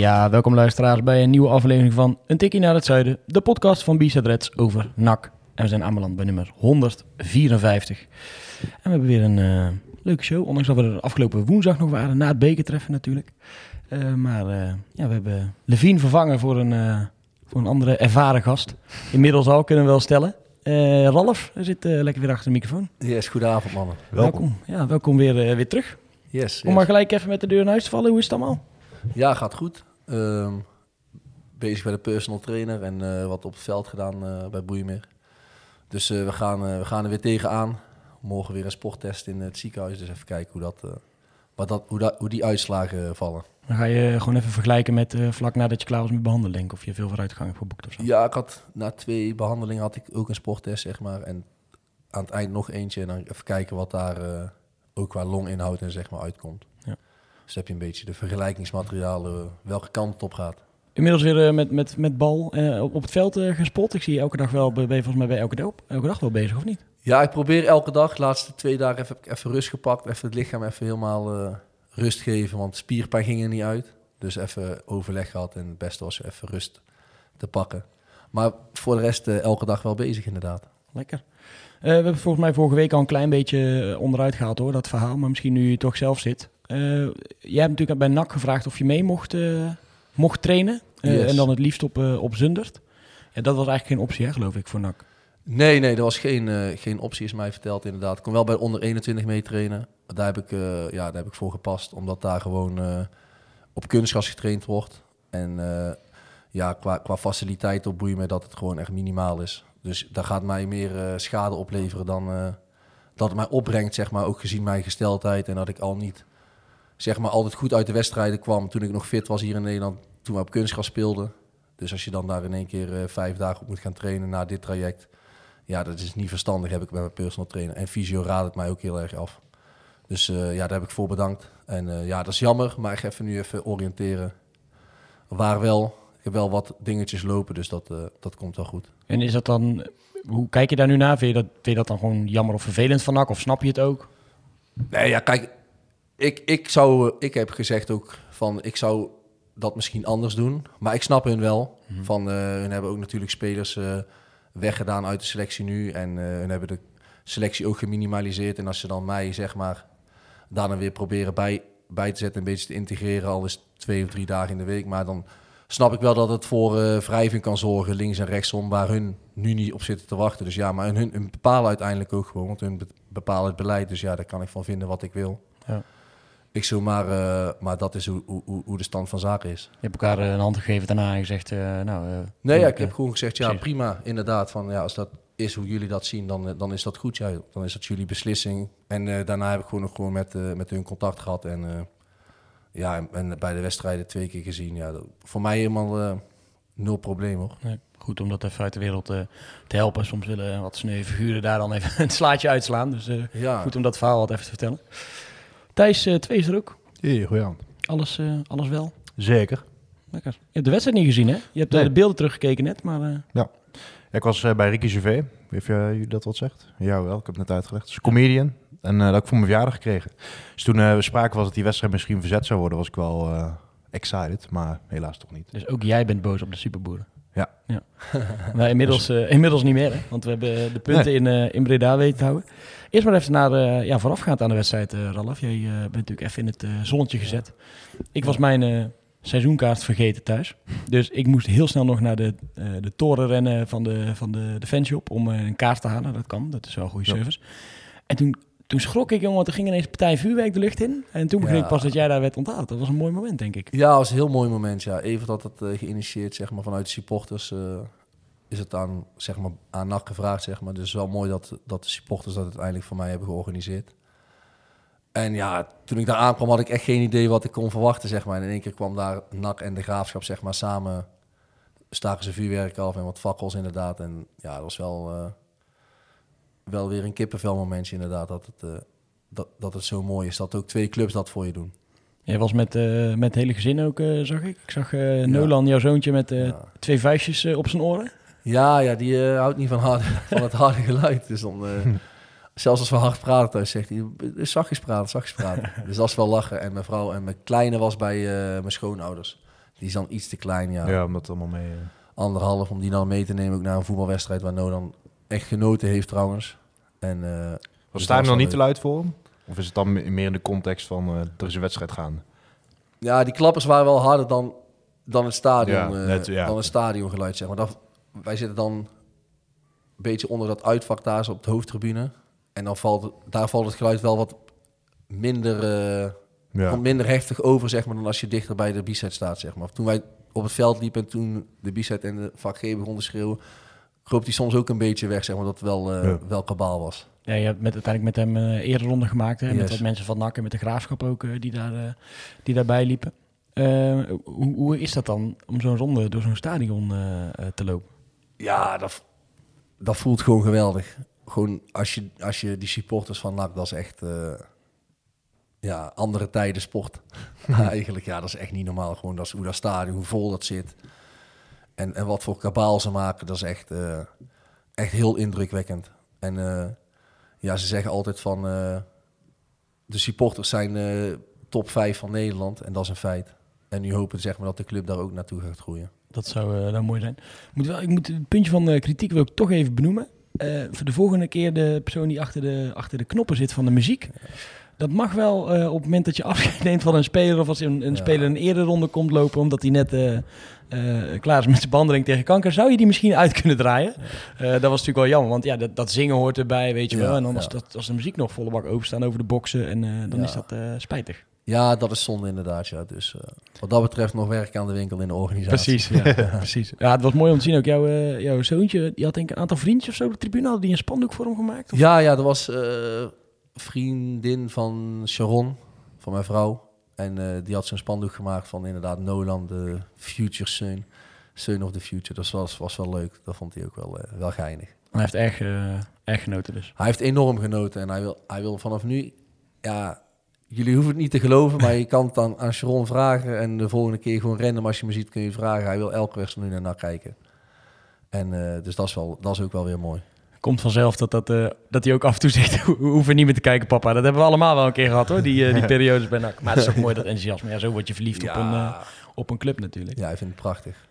Ja, welkom luisteraars bij een nieuwe aflevering van Een Tikkie naar het Zuiden. De podcast van B-Side Reds over NAC. En we zijn aanbeland bij nummer 154. En we hebben weer een eh, leuke show. Ondanks dat we er afgelopen woensdag nog waren, na het bekertreffen natuurlijk. Eh, maar eh, ja, we hebben Levine vervangen voor een, voor een andere ervaren gast. Inmiddels al, kunnen we wel stellen. Eh Ralf zit lekker weer achter de microfoon. Yes, goedenavond mannen. Welkom. Ja, welkom weer, weer terug. Yes, Om yes. maar gelijk even met de deur in huis te vallen. Hoe is het allemaal? Ja, gaat goed. Ehm, bezig bij de personal trainer en eh, wat op het veld gedaan eh, bij Boeimeer. Dus eh, we, gaan, we gaan er weer tegenaan. Morgen weer een sporttest in het ziekenhuis. Dus even kijken hoe, dat, wat dat, hoe, dat, hoe die uitslagen vallen. Dan ga je gewoon even vergelijken met vlak nadat je klaar was met ik. Of je veel vooruitgang hebt geboekt of zo. Ja, ik had na twee behandelingen had ik ook een sporttest, zeg maar. En aan het eind nog eentje. En dan even kijken wat daar ook qua longinhoud en zeg maar uitkomt. Dus heb je een beetje de vergelijkingsmaterialen, welke kant het op gaat. Inmiddels weer eh, met, met, met bal eh, op, het veld eh, gespot. Ik zie je elke dag wel, ben je volgens mij bij elke dag, elke dag wel bezig, of niet? Ja, ik probeer elke dag, de laatste twee dagen heb ik even rust gepakt. Even het lichaam even helemaal eh, rust geven, want spierpijn ging er niet uit. Dus even overleg gehad en het beste was even rust te pakken. Maar voor de rest eh, elke dag wel bezig inderdaad. Lekker. Eh, we hebben volgens mij vorige week al een klein beetje eh, onderuit gehaald hoor, dat verhaal. Maar misschien nu je toch zelf zit. Eh, jij hebt natuurlijk bij NAC gevraagd of je mee mocht, eh, mocht trainen. Eh, Yes. En dan het liefst op, op Zundert. Ja, dat was eigenlijk geen optie hè, geloof ik, voor NAC. Nee, nee, dat was geen, geen optie, is mij verteld inderdaad. Ik kon wel bij de onder 21 mee trainen. Daar heb ik, ja, daar heb ik voor gepast, omdat daar gewoon op kunstgras getraind wordt. En ja, qua, qua faciliteit op boeien dat het gewoon echt minimaal is. Dus daar gaat mij meer schade opleveren dan dat het mij opbrengt, zeg maar. Ook gezien mijn gesteldheid en dat ik al niet, zeg maar, altijd goed uit de wedstrijden kwam toen ik nog fit was hier in Nederland, toen we op kunstgras speelden. Dus als je dan daar in één keer eh, vijf dagen op moet gaan trainen na dit traject, ja, dat is niet verstandig, heb ik bij mijn personal trainer. En fysio raadt het mij ook heel erg af. Dus eh, ja, daar heb ik voor bedankt. En eh, ja, dat is jammer, maar ik ga even nu even oriënteren. Waar wel. Ik heb wel wat dingetjes lopen, dus dat, dat komt wel goed. En is dat dan, hoe kijk je daar nu naar? Vind je dat, vind je dat dan gewoon jammer of vervelend van NAC? Of snap je het ook? Nee, ja, kijk, ik, ik, zou, ik heb gezegd ook van, ik zou dat misschien anders doen. Maar ik snap hun wel. Van, eh hun hebben ook natuurlijk spelers eh, weggedaan uit de selectie nu. En eh hun hebben de selectie ook geminimaliseerd. En als ze dan mij, zeg maar, daar dan weer proberen bij, bij te zetten, een beetje te integreren, al is twee of drie dagen in de week. Maar dan snap ik wel dat het voor wrijving kan zorgen, links en rechtsom, waar hun nu niet op zitten te wachten. Dus ja, maar hun, hun bepalen uiteindelijk ook gewoon, want hun be- bepalen het beleid. Dus ja, daar kan ik van vinden wat ik wil. Ja. Ik zou maar, eh, maar dat is hoe, hoe, hoe- de stand van zaken is. Je hebt elkaar eh, een hand gegeven daarna en gezegd, eh, nou... Nee, ja, ik heb gewoon gezegd, ja, prima, inderdaad. Van, ja, als dat is hoe jullie dat zien, dan, dan is dat goed. Ja, dan is dat jullie beslissing. En daarna heb ik gewoon nog gewoon met, met hun contact gehad. En, ja, en, en bij de wedstrijden twee keer gezien. Ja, dat- voor mij helemaal nul probleem, hoor. Nee, goed om dat even uit de wereld te helpen. Soms willen wat sneu figuren daar dan even een slaatje uitslaan. Dus Ja, goed om dat verhaal wat even te vertellen. Thijs, eh twee is er ook. Ja, goeie Alles, eh, alles wel? Zeker. Lekker. Je hebt de wedstrijd niet gezien, hè? Je hebt eh, Nee. de beelden teruggekeken net, maar... Ja, ik was bij Ricky Gervais. Weet je dat wat zegt? Ja, wel. Ik heb het net uitgelegd. Het is een comedian. En dat ik voor mijn verjaardag gekregen. Dus toen we spraken was dat die wedstrijd misschien verzet zou worden, was ik wel excited. Maar helaas toch niet. dus ook jij bent boos op de superboeren. Ja. ja. maar inmiddels, eh, inmiddels niet meer, hè? Want we hebben eh, de punten in, eh, in Breda weten te houden. Eerst maar even naar, ja, voorafgaand aan de wedstrijd, Ralf. Jij bent natuurlijk even in het zonnetje gezet. Ik was mijn seizoenkaart vergeten thuis. Dus ik moest heel snel nog naar de, de toren rennen van de, van de, de fanshop om een kaart te halen. Dat kan, dat is wel een goede Ja. service. En toen, toen schrok ik, jongen, want er ging ineens een partij vuurwerk de lucht in. En toen begreep ik pas dat jij daar werd onthaald. Dat was een mooi moment, denk ik. Ja, dat was een heel mooi moment. Ja. Even dat het eh, geïnitieerd zeg maar, vanuit de supporters eh, is het aan, zeg maar, aan NAC gevraagd. Zeg maar. Dus wel mooi dat, dat de supporters dat uiteindelijk voor mij hebben georganiseerd. En ja, toen ik daar aankwam had ik echt geen idee wat ik kon verwachten, zeg maar. En in één keer kwam daar NAC en de Graafschap, zeg maar, samen staken ze vuurwerk af en wat fakkels inderdaad. En ja, dat was wel, eh, wel weer een kippenvel momentje inderdaad, dat het, eh, dat, dat het zo mooi is. Dat ook twee clubs dat voor je doen. Jij was met, eh, met het hele gezin ook, eh, zag ik. Ik zag eh, Nolan, jouw zoontje, met eh, Ja. twee vuistjes eh, op zijn oren. Ja, ja die houdt niet van, harde, van het harde geluid. Dus dan, eh, zelfs als we hard praten thuis, zegt hij, "Eh, zachtjes praten, zachtjes praten. dus dat is wel lachen. En mijn vrouw en mijn kleine was bij eh, mijn schoonouders. Die is dan iets te klein, ja. Ja, om dat allemaal mee... Anderhalf, om die dan mee te nemen ook naar een voetbalwedstrijd waar Nolan echt genoten heeft trouwens. En, eh, Was dus daar was nog niet te luid voor hem? Of is het dan me- meer in de context van eh, er is een wedstrijd gaande? Ja, die klappers waren wel harder dan, dan het stadion, Ja, eh, net, ja. dan het stadiongeluid, zeg maar. Dat, wij zitten dan een beetje onder dat uitvak daar, op de hoofdtribune. En dan valt, daar valt het geluid wel wat minder, Ja. komt minder heftig over, zeg maar, dan als je dichter bij de b-side staat, zeg maar. Toen wij op het veld liepen en toen de b-side en de vak G begonnen te schreeuwen, kroop die soms ook een beetje weg, zeg maar, dat het wel, eh, Ja. wel kabaal was. Ja, je hebt met, uiteindelijk met hem eh eerder ronde gemaakt. Hè, Met wat mensen van NAC en met de Graafschap ook, eh, die, daar, eh, die daarbij liepen. Hoe, hoe is dat dan om zo'n ronde door zo'n stadion eh, eh, te lopen? Ja, dat, dat voelt gewoon geweldig. Gewoon als je, als je die supporters van NAC, dat is echt eh, ja, andere tijden sport. Eigenlijk, ja, dat is echt niet normaal. Gewoon dat is, hoe dat stadion, hoe vol dat zit. En, en wat voor kabaal ze maken, dat is echt, eh, echt heel indrukwekkend. En eh, ja, ze zeggen altijd van eh, de supporters zijn top 5 van Nederland. En dat is een feit. En nu hopen zeg maar, dat de club daar ook naartoe gaat groeien. Dat zou dan mooi zijn. Moet, wel, ik moet het puntje van kritiek wil toch even benoemen. Voor de volgende keer de persoon die achter de, achter de knoppen zit van de muziek. Dat mag wel eh, op het moment dat je afscheid neemt van een speler... of als een, een Ja. speler een eerder ronde komt lopen... omdat hij net eh, eh, klaar is met zijn behandeling tegen kanker... zou je die misschien uit kunnen draaien. Dat was natuurlijk wel jammer, want ja, dat, dat zingen hoort erbij, weet je wel. En dan als, dat, als de muziek nog volle bak openstaan over de boksen... En, dan is dat spijtig. Ja, dat is zonde inderdaad. Ja. Dus wat dat betreft nog werk aan de winkel in de organisatie. ja, precies. Ja, het was mooi om te zien ook. Jouw, jouw zoontje, die had denk ik een aantal vriendjes of zo op de tribune. Hadden die een spandoek voor hem gemaakt? Of? Ja, ja, er was vriendin van Sharon, van mijn vrouw. En eh, die had zo'n spandoek gemaakt van inderdaad Nolan, de future son. Son of the future. Dat was, was wel leuk. Dat vond hij ook wel, eh, wel geinig. Hij heeft erg, eh, erg genoten dus. Hij heeft enorm genoten en hij wil, hij wil vanaf nu... Ja, jullie hoeven het niet te geloven, maar je kan het dan aan Sharon vragen. En de volgende keer gewoon random als je me ziet kun je vragen. Hij wil elke wedstrijd nu naar kijken. En eh, dus dat is, wel, dat is ook wel weer mooi. Komt vanzelf dat, dat, eh, dat hij ook af en toe zegt... "We hoeven niet meer te kijken, papa. Dat hebben we allemaal wel een keer gehad, hoor. Die, eh, die periodes bij NAC. Maar het is ook mooi, dat enthousiasme. Ja, zo word je verliefd op, een, eh, op een club natuurlijk. Ja, ik vind het prachtig.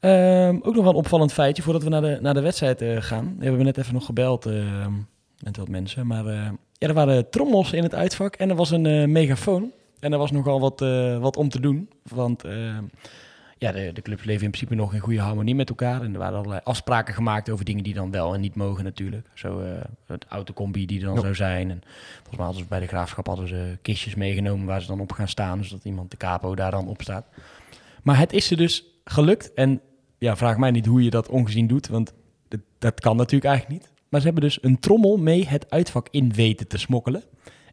Ehm, ook nog wel een opvallend feitje voordat we naar de, naar de wedstrijd gaan. We hebben net even nog gebeld ehm, met wat mensen. Maar ja, er waren trommels in het uitvak en er was een megafoon. En er was nogal wat, wat om te doen. Want ehm, ja, de, de clubs leven in principe nog in goede harmonie met elkaar. En er waren allerlei afspraken gemaakt over dingen die dan wel en niet mogen natuurlijk. Zo eh, het autocombi die er dan Ja. zou zijn. En volgens mij hadden ze bij de graafschap hadden ze kistjes meegenomen waar ze dan op gaan staan. Zodat iemand de capo daar dan op staat. Maar het is ze dus gelukt. En ja, vraag mij niet hoe je dat ongezien doet, want dat, dat kan natuurlijk eigenlijk niet. Maar ze hebben dus een trommel mee het uitvak in weten te smokkelen.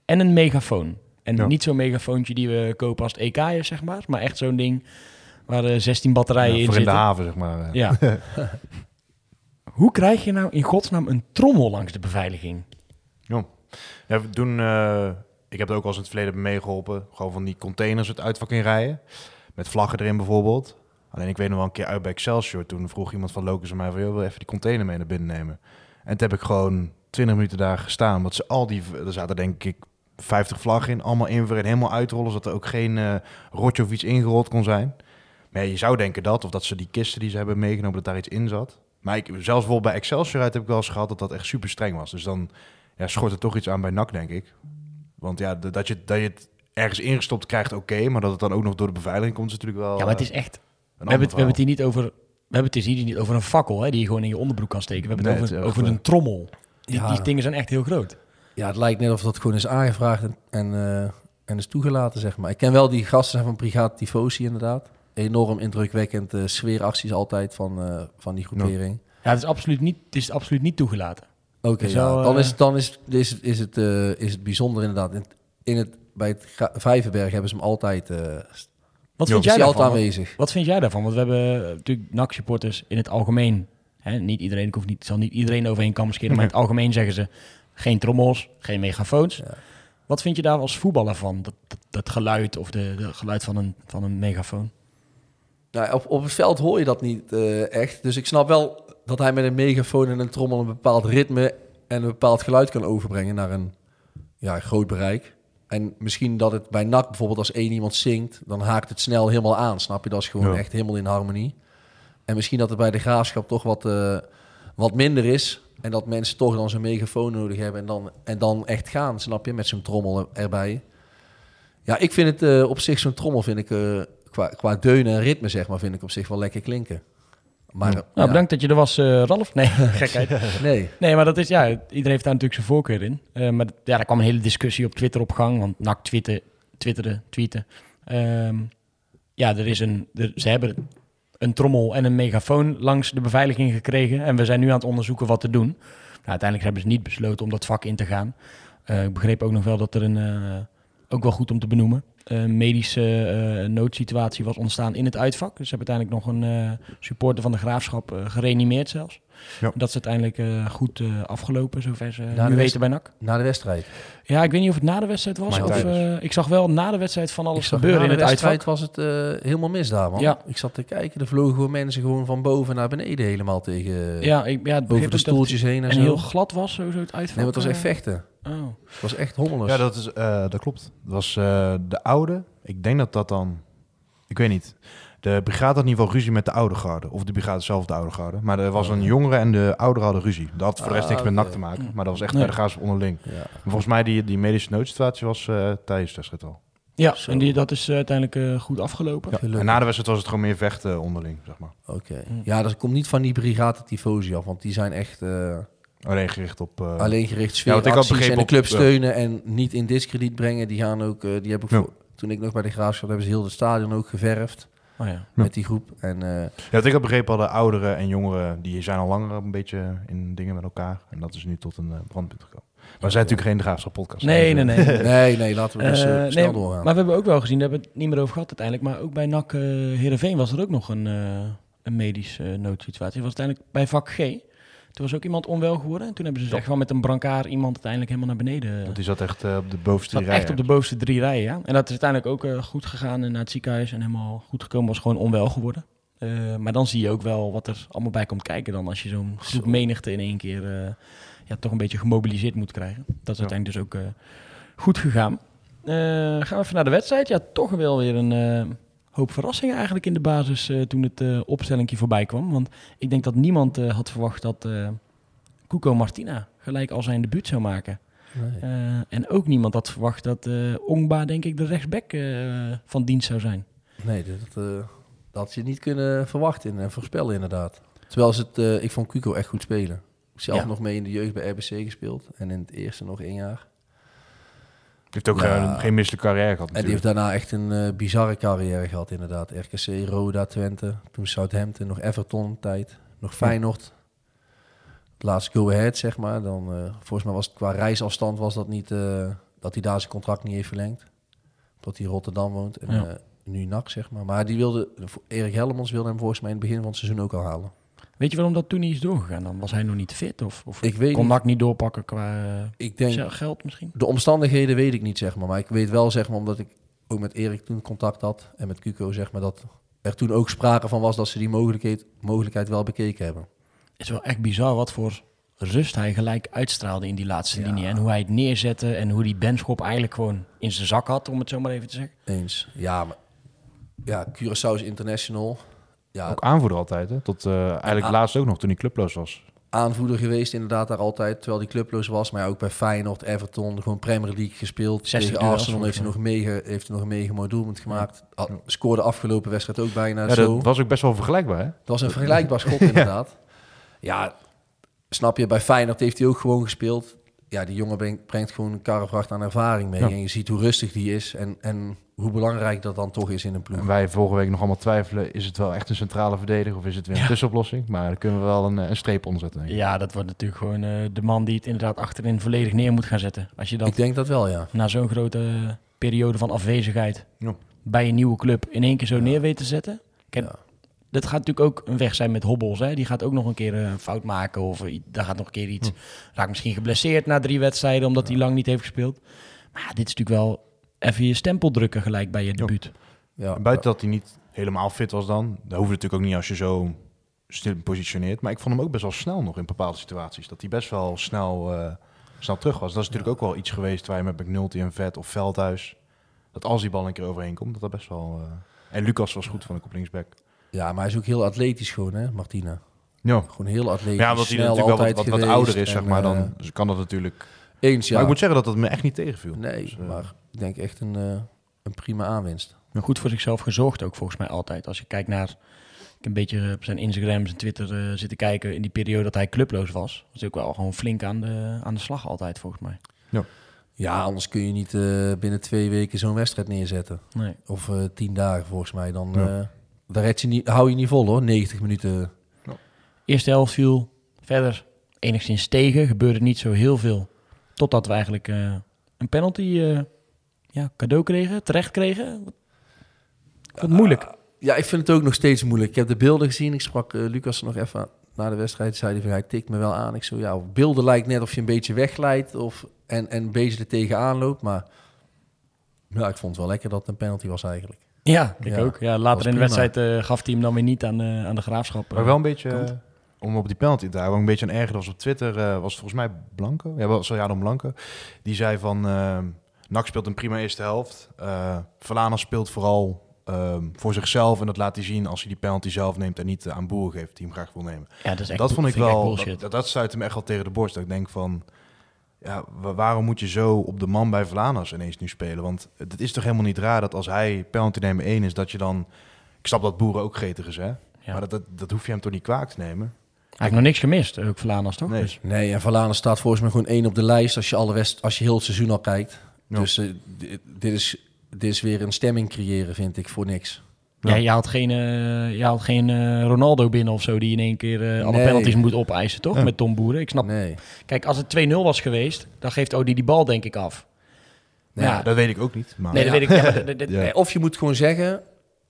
En een megafoon. En Ja. niet zo'n megafoontje die we kopen als het EK is, zeg maar. Maar echt zo'n ding waar er 16 batterijen Ja, in voor in de zitten. haven, zeg maar. eh. Ja. Hoe krijg je nou in godsnaam een trommel langs de beveiliging? Ja. Ja, we doen, eh, ik heb er ook al eens in het verleden meegeholpen. Gewoon van die containers het uitvak in rijden. Met vlaggen erin bijvoorbeeld. Alleen ik weet nog wel een keer uit bij Excelsior. Toen vroeg iemand van Locus aan mij van... joh, wil je even die container mee naar binnen nemen? En toen heb ik gewoon 20 minuten daar gestaan. Want ze al die... Er zaten denk ik 50 vlaggen in. Allemaal inveren en helemaal uitrollen. Zodat er ook geen eh rotje of iets ingerold kon zijn. Maar ja, je zou denken dat. Of dat ze die kisten die ze hebben meegenomen, dat daar iets in zat. Maar ik, zelfs bijvoorbeeld bij Excelsior uit heb ik wel eens gehad... dat dat echt super streng was. Dus dan ja, schort er toch iets aan bij NAC, denk ik. Want ja, dat je, dat je het ergens ingestopt krijgt, oké. maar dat het dan ook nog door de beveiliging komt, is natuurlijk wel... Ja, maar het is eh, echt... een We hebben, het, we hebben het hier niet over... We hebben het dus hier niet over een fakkel, hè, die je gewoon in je onderbroek kan steken. We hebben het Nee, over, het over een trommel. Die, Ja. die dingen zijn echt heel groot. Ja, het lijkt net of dat gewoon is aangevraagd en, en, eh, en is toegelaten, zeg maar. Ik ken wel die gasten van Brigade Tifosi, inderdaad. Enorm indrukwekkend eh, sfeeracties altijd van, eh, van die groepering. Ja, het is absoluut niet, het is absoluut niet toegelaten. Oké, ja, dan, eh, is, dan is, is, is, het, eh, is het bijzonder inderdaad. In, in het, bij het Vijverberg hebben ze hem altijd, eh Wat vind jij daarvan? aanwezig. Wat vind jij daarvan? Want we hebben eh, natuurlijk NAC-supporters in het algemeen. Hè, niet iedereen, ik hoef niet, zal niet iedereen overheen scheren, maar in het algemeen zeggen ze geen trommels, geen megafoons. Ja. Wat vind je daar als voetballer van? Dat, dat, dat geluid of de, de geluid van een, van een megafoon? Nou, op, op het veld hoor je dat niet eh, echt. Dus ik snap wel dat hij met een megafoon en een trommel een bepaald ritme en een bepaald geluid kan overbrengen naar een ja, groot bereik. En misschien dat het bij NAC bijvoorbeeld als één iemand zingt, dan haakt het snel helemaal aan. Snap je? Dat is gewoon Ja. echt helemaal in harmonie. En misschien dat het bij de graafschap toch wat, eh, wat minder is. En dat mensen toch dan zo'n megafoon nodig hebben en dan, en dan echt gaan, snap je? Met zo'n trommel er- erbij. Ja, ik vind het eh, op zich, zo'n trommel vind ik qua, qua deunen en ritme, zeg maar, vind ik op zich wel lekker klinken. Maar Nou, ja, bedankt dat je er was, eh, Ralf. Nee, gekheid. Nee, Nee, maar dat is, ja, iedereen heeft daar natuurlijk zijn voorkeur in. Eh, maar ja, daar kwam een hele discussie op Twitter op gang, want NAC twitter, twitterde, tweeten. Ehm, ja, er is een, er, ze hebben een trommel en een megafoon langs de beveiliging gekregen. En we zijn nu aan het onderzoeken wat te doen. Nou, uiteindelijk hebben ze niet besloten om dat vak in te gaan. Eh, ik begreep ook nog wel dat er een, ook wel goed om te benoemen, een medische eh, noodsituatie was ontstaan in het uitvak. Dus ze hebben uiteindelijk nog een eh, supporter van de graafschap eh, gereanimeerd zelfs. Ja. Dat is uiteindelijk eh, goed eh, afgelopen, zover ze de nu west- weten bij NAC. na de wedstrijd. Ja, ik weet niet of het na de wedstrijd was. Of, eh, ik zag wel na de wedstrijd van alles gebeuren na in de het wedstrijd uitvak. was het eh, helemaal mis daar, man. Ja. Ik zat te kijken, er vlogen gewoon mensen gewoon van boven naar beneden helemaal tegen... Ja, ik, ja, het begreep de stoeltjes heen en het zo. Heel glad was, sowieso het uitvak. nee, maar het was echt vechten. Oh. Het was echt hommeles. Ja, dat, is, eh, dat klopt. Dat was eh, de oude. Ik denk dat dat dan... Ik weet niet. De brigade had in ieder geval ruzie met de oude garde. Of de brigade zelf de oude garde. Maar er was een jongere en de oudere hadden ruzie. Dat had voor de rest Ah, niks met. NAC te maken. Maar dat was echt Nee. bij de graafschap onderling. Ja. Volgens mij die, die medische noodsituatie was eh, tijdens de wedstrijd al. Ja, Zo. en die, dat is eh, uiteindelijk eh, goed afgelopen. Ja. En na de wedstrijd was het gewoon meer vechten onderling, zeg maar. Oké. Ja, dat komt niet van die brigade Tifosi af, want die zijn echt eh, Alleen gericht op... eh, alleen gericht Ja, ik sfeeracties en de club steunen en niet in discrediet brengen. Die gaan ook, eh, die hebben ook Ja. voor- toen ik nog bij de graafschap hebben ze heel het stadion ook geverfd Oh, ja. Met die groep. En eh, Ja, ik had begrepen hadden ouderen en jongeren... die zijn al langer een beetje in dingen met elkaar. En dat is nu tot een eh, brandpunt gekomen. Maar we zijn natuurlijk geen de graafschap podcast. Nee, nee, nee. nee, nee, laten we dus eh, snel nee, doorgaan. Maar we hebben ook wel gezien, daar hebben we het niet meer over gehad uiteindelijk. Maar ook bij NAC eh Heerenveen was er ook nog een, een medische noodsituatie. Dat was uiteindelijk bij vak G. Toen was ook iemand onwel geworden. En toen hebben ze Ja. echt wel met een brancard iemand uiteindelijk helemaal naar beneden. Want die zat echt eh, op de bovenste zat rij. echt op de bovenste drie rijen, ja. En dat is uiteindelijk ook eh, goed gegaan en naar het ziekenhuis en helemaal goed gekomen. Was gewoon onwel geworden. Eh, maar dan zie je ook wel wat er allemaal bij komt kijken dan als je zo'n groep menigte in één keer ja, toch een beetje gemobiliseerd moet krijgen. Dat is uiteindelijk dus ook goed gegaan. Gaan we even naar de wedstrijd. Ja, toch wel weer een hoop verrassingen eigenlijk in de basis eh, toen het uh, opstellingje voorbij kwam. Want ik denk dat niemand eh, had verwacht dat Cuco Martina gelijk al zijn debuut zou maken. Nee. En ook niemand had verwacht dat Ongba, denk ik, de rechtsback van dienst zou zijn. Nee, dat, dat had je niet kunnen verwachten en voorspellen inderdaad. Terwijl ze het, ik vond Cuco echt goed spelen. Zelf ja. nog mee in de jeugd bij RBC gespeeld en in het eerste nog één jaar. Die heeft ook ja. geen misselijke carrière gehad. En die heeft daarna echt een uh, bizarre carrière gehad inderdaad. RKC, Roda, Twente, toen Southampton, nog Everton tijd, nog Feyenoord. Het laatste go ahead, zeg maar. Dan, uh, volgens mij was het qua reisafstand was dat niet, uh, dat hij daar zijn contract niet heeft verlengd. Omdat hij in Rotterdam woont en ja. nu NAC, zeg maar. Maar die wilde, Erik Hellemans wilde hem volgens mij in het begin van het seizoen ook al halen. Weet je waarom dat toen niet is doorgegaan dan? Was hij nog niet fit? Of, of ik weet kon NAC niet doorpakken qua ik denk, geld misschien? De omstandigheden weet ik niet, zeg maar. Maar ik weet wel, zeg maar, omdat ik ook met Erik toen contact had en met Cuco, zeg maar, dat er toen ook sprake van was dat ze die mogelijkheid, mogelijkheid wel bekeken hebben. Het is wel echt bizar wat voor rust hij gelijk uitstraalde in die laatste ja. linie. En hoe hij het neerzette en hoe die Benschop eigenlijk gewoon in zijn zak had, om het zo maar even te zeggen. Eens. Ja, maar ja, Curaçao is international. Ja, ook aanvoerder altijd, hè? Tot uh, eigenlijk aan, laatst ook nog, toen hij clubloos was. Aanvoerder geweest inderdaad daar altijd, terwijl hij clubloos was. Maar ja, ook bij Feyenoord, Everton, gewoon Premier League gespeeld. Tegen Arsenal heeft hij, nog mee, heeft hij nog een mega mooi doelpunt gemaakt. Ja. Scoorde afgelopen wedstrijd ook bijna ja, zo. Dat was ook best wel vergelijkbaar, hè? Dat was een vergelijkbaar schot inderdaad. ja. ja, snap je, bij Feyenoord heeft hij ook gewoon gespeeld. Ja, die jongen brengt, brengt gewoon een karrevracht aan ervaring mee. Ja. En je ziet hoe rustig die is en, en hoe belangrijk dat dan toch is in een ploeg. En wij vorige week nog allemaal twijfelen, is het wel echt een centrale verdediger of is het weer een Ja. tussenoplossing? Maar daar kunnen we wel een, eh, een streep onder zetten. Denk ik. Ja, dat wordt natuurlijk gewoon eh, de man die het inderdaad achterin volledig neer moet gaan zetten. Als je dat Ik denk dat wel, ja. na zo'n grote periode van afwezigheid Ja. bij een nieuwe club in één keer zo neer weet te zetten. Dat gaat natuurlijk ook een weg zijn met hobbels. Hè? Die gaat ook nog een keer eh, een fout maken of eh, daar gaat nog een keer iets. Raakt misschien geblesseerd na drie wedstrijden omdat hij lang niet heeft gespeeld. Maar ja, dit is natuurlijk wel even je stempel drukken gelijk bij je debuut. ja. En Buiten dat hij niet helemaal fit was dan. Dat hoeft natuurlijk ook niet als je zo stil positioneert. Maar ik vond hem ook best wel snel nog in bepaalde situaties. Dat hij best wel snel, eh, snel terug was. Dat is natuurlijk ook wel iets geweest waar je met McNulty en Vet of Veldhuis... dat als die bal een keer overheen komt, dat dat best wel... eh, En Lucas was goed, vond ik, op linksback. Ja, maar hij is ook heel atletisch gewoon, hè, Martina. Ja, Gewoon heel atletisch, ja omdat hij snel natuurlijk wel wat, altijd wat, ouder is, zeg maar. eh, Dan dus kan dat natuurlijk... eens, ja. Maar ik moet zeggen dat dat me echt niet tegenviel. Nee, Dus, eh, maar ik denk echt een, eh, een prima aanwinst. Goed voor zichzelf gezorgd ook volgens mij altijd. Als je kijkt naar, ik heb een beetje op zijn Instagram, zijn Twitter eh, zitten kijken in die periode dat hij clubloos was. Was hij ook wel gewoon flink aan de, aan de slag altijd volgens mij. Ja, anders kun je niet eh, binnen twee weken zo'n wedstrijd neerzetten. Nee. Of eh, tien dagen volgens mij. Dan Ja. Daar red je niet, hou je niet vol hoor, 90 minuten. Eerste helft viel verder enigszins tegen. Gebeurde niet zo heel veel. Totdat we eigenlijk eh, een penalty eh, ja, cadeau kregen, terecht kregen. Wat moeilijk. Ja, ik vind het ook nog steeds moeilijk. Ik heb de beelden gezien. Ik sprak eh, Lucas nog even na de wedstrijd. Zei hij van, hij tikt me wel aan. Ik zo, ja, beelden lijkt net of je een beetje wegglijdt of, en, en een beetje er tegenaan loopt. Maar ja, ik vond het wel lekker dat het een penalty was eigenlijk. Ja, ik Ja, ook. Ja, later in de wedstrijd eh, gaf hij hem dan weer niet aan, eh, aan de graafschap. Maar eh. wel een beetje, om op die penalty te houden, een beetje een erger was op Twitter, eh, was volgens mij Blanco. Ja, was Jadon Blanco. Die zei van, NAC speelt een prima eerste helft. Eh Verlana speelt vooral ehm, voor zichzelf en dat laat hij zien als hij die penalty zelf neemt en niet aan Boer geeft die hem graag wil nemen. ja, dat is echt, dat vond ik wel, bullshit. dat, dat me echt wel tegen de borst. Dat ik denk van, ja, wa- waarom moet je zo op de man bij Vlaanders ineens nu spelen? Want het is toch helemaal niet raar dat als hij penalty nemen 1 is, dat je dan... Ik snap dat Boeren ook gretig is, hè? Ja. Maar dat, dat, dat hoef je hem toch niet kwaad te nemen? Hij heeft nog niks gemist, ook Vlaanders toch? Nee. Dus, Nee, en Valana staat volgens mij gewoon één op de lijst als je, alle west, als je heel het seizoen al kijkt. Ja. Dus eh, dit, dit is, dit is weer een stemming creëren, vind ik, voor niks. Ja. je haalt geen, eh, je haalt geen eh, Ronaldo binnen of zo die in één keer eh, alle Nee. penalties moet opeisen, toch? Met Tom Boeren. Ik snap. Nee. Kijk, als het 2-0 was geweest, dan geeft Odi die bal denk ik af. Nee, Ja. Dat weet ik ook niet. Maar Nee, dat weet ik. Maar. Nee, Of je moet gewoon zeggen,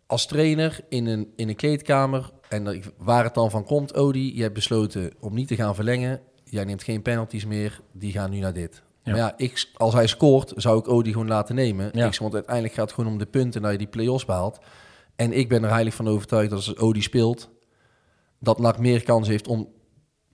als trainer in een, in een kleedkamer, en waar het dan van komt, Odi, je hebt besloten om niet te gaan verlengen. Jij neemt geen penalties meer, die gaan nu naar dit. Ja. Maar ja, ik, als hij scoort, zou ik Odi gewoon laten nemen. Ja. Ik, want uiteindelijk gaat het gewoon om de punten dat je die play-offs behaalt. En ik ben er heilig van overtuigd dat als Odi speelt, dat NAC meer kans heeft om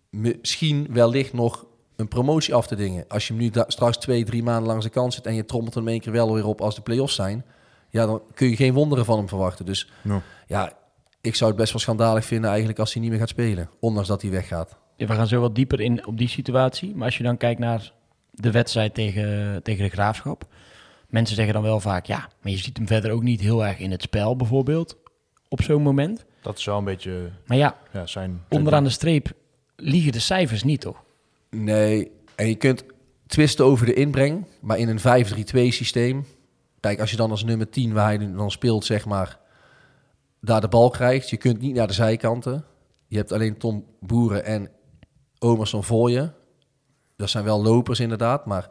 misschien wellicht nog een promotie af te dingen. Als je hem nu straks twee, drie maanden langs de kant zit en je trommelt hem in één keer wel weer op als de play-offs zijn, ja, dan kun je geen wonderen van hem verwachten. Dus Ja. ja, ik zou het best wel schandalig vinden eigenlijk als hij niet meer gaat spelen, ondanks dat hij weggaat. Ja, we gaan zo wat dieper in op die situatie. Maar als je dan kijkt naar de wedstrijd tegen, tegen de Graafschap. Mensen zeggen dan wel vaak, ja, maar je ziet hem verder ook niet heel erg in het spel bijvoorbeeld. Op zo'n moment. dat is wel een beetje Maar ja, ja, zijn... onderaan de streep liegen de cijfers niet, toch? Nee, en je kunt twisten over de inbreng, maar in een 5-3-2 systeem. Kijk, als je dan als nummer 10, waar hij dan speelt, zeg maar, daar de bal krijgt. Je kunt niet naar de zijkanten. Je hebt alleen Tom Boeren en Omerson voor je. Dat zijn wel lopers inderdaad, maar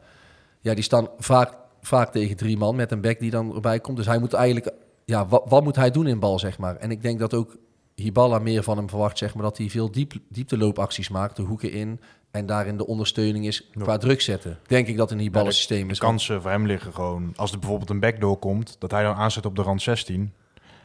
ja, die staan vaak, vaak tegen drie man met een back die dan erbij komt. Dus hij moet eigenlijk, ja, wat, wat moet hij doen in bal, zeg maar. En ik denk dat ook Hiballa meer van hem verwacht, zeg maar, dat hij veel diep, diepteloopacties maakt, de hoeken in. En daarin de ondersteuning is qua druk zetten. Denk ik dat een Hiballa systeem De is. kansen voor hem liggen gewoon... Als er bijvoorbeeld een back doorkomt, dat hij dan aanzet op de rand 16...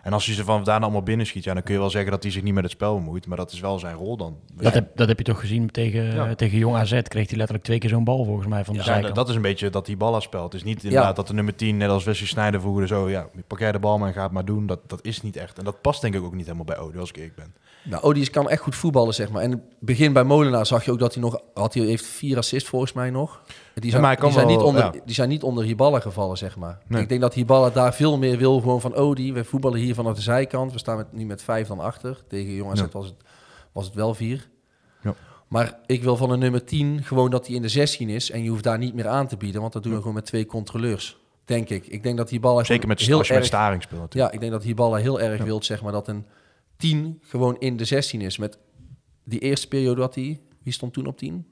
En als hij ze van daar allemaal binnen schiet, ja, dan kun je wel zeggen dat hij zich niet met het spel bemoeit. Maar dat is wel zijn rol dan. Dat, heb, dat heb je toch gezien tegen, Ja. tegen Jong AZ. Kreeg hij letterlijk twee keer zo'n bal volgens mij van de Ja, zijkant. dat is een beetje dat die ballen speelt. Het is niet inderdaad dat de nummer 10, net als Wesley Sneijder vroeger, zo ja, pak jij de bal maar en ga het maar doen. Dat, dat is niet echt. En dat past denk ik ook niet helemaal bij Odi, als ik eerlijk ben. Nou, Odi kan echt goed voetballen, zeg maar. En begin bij Molenaar zag je ook dat hij nog... Had hij heeft vier assists volgens mij nog. Die zijn, die zijn, niet, onder, ja. die zijn niet onder Hiballa gevallen, zeg maar. Nee. Ik denk dat Hiballa daar veel meer wil gewoon van Odi. We voetballen hier vanaf de zijkant. We staan met, nu met vijf dan achter. Tegen Jong AZ Ja. was, het, was het wel vier. Ja. Maar ik wil van een nummer 10 gewoon dat hij in de 16 is. En je hoeft daar niet meer aan te bieden. Want dat doen we gewoon met twee controleurs. Denk ik. Ik denk dat die ballen Zeker met, heel als je met erg... staring speelt natuurlijk. Ja, ik denk dat die ballen heel erg wilt, zeg maar, dat een 10 gewoon in de 16 is. Met die eerste periode had hij... Wie stond toen op 10?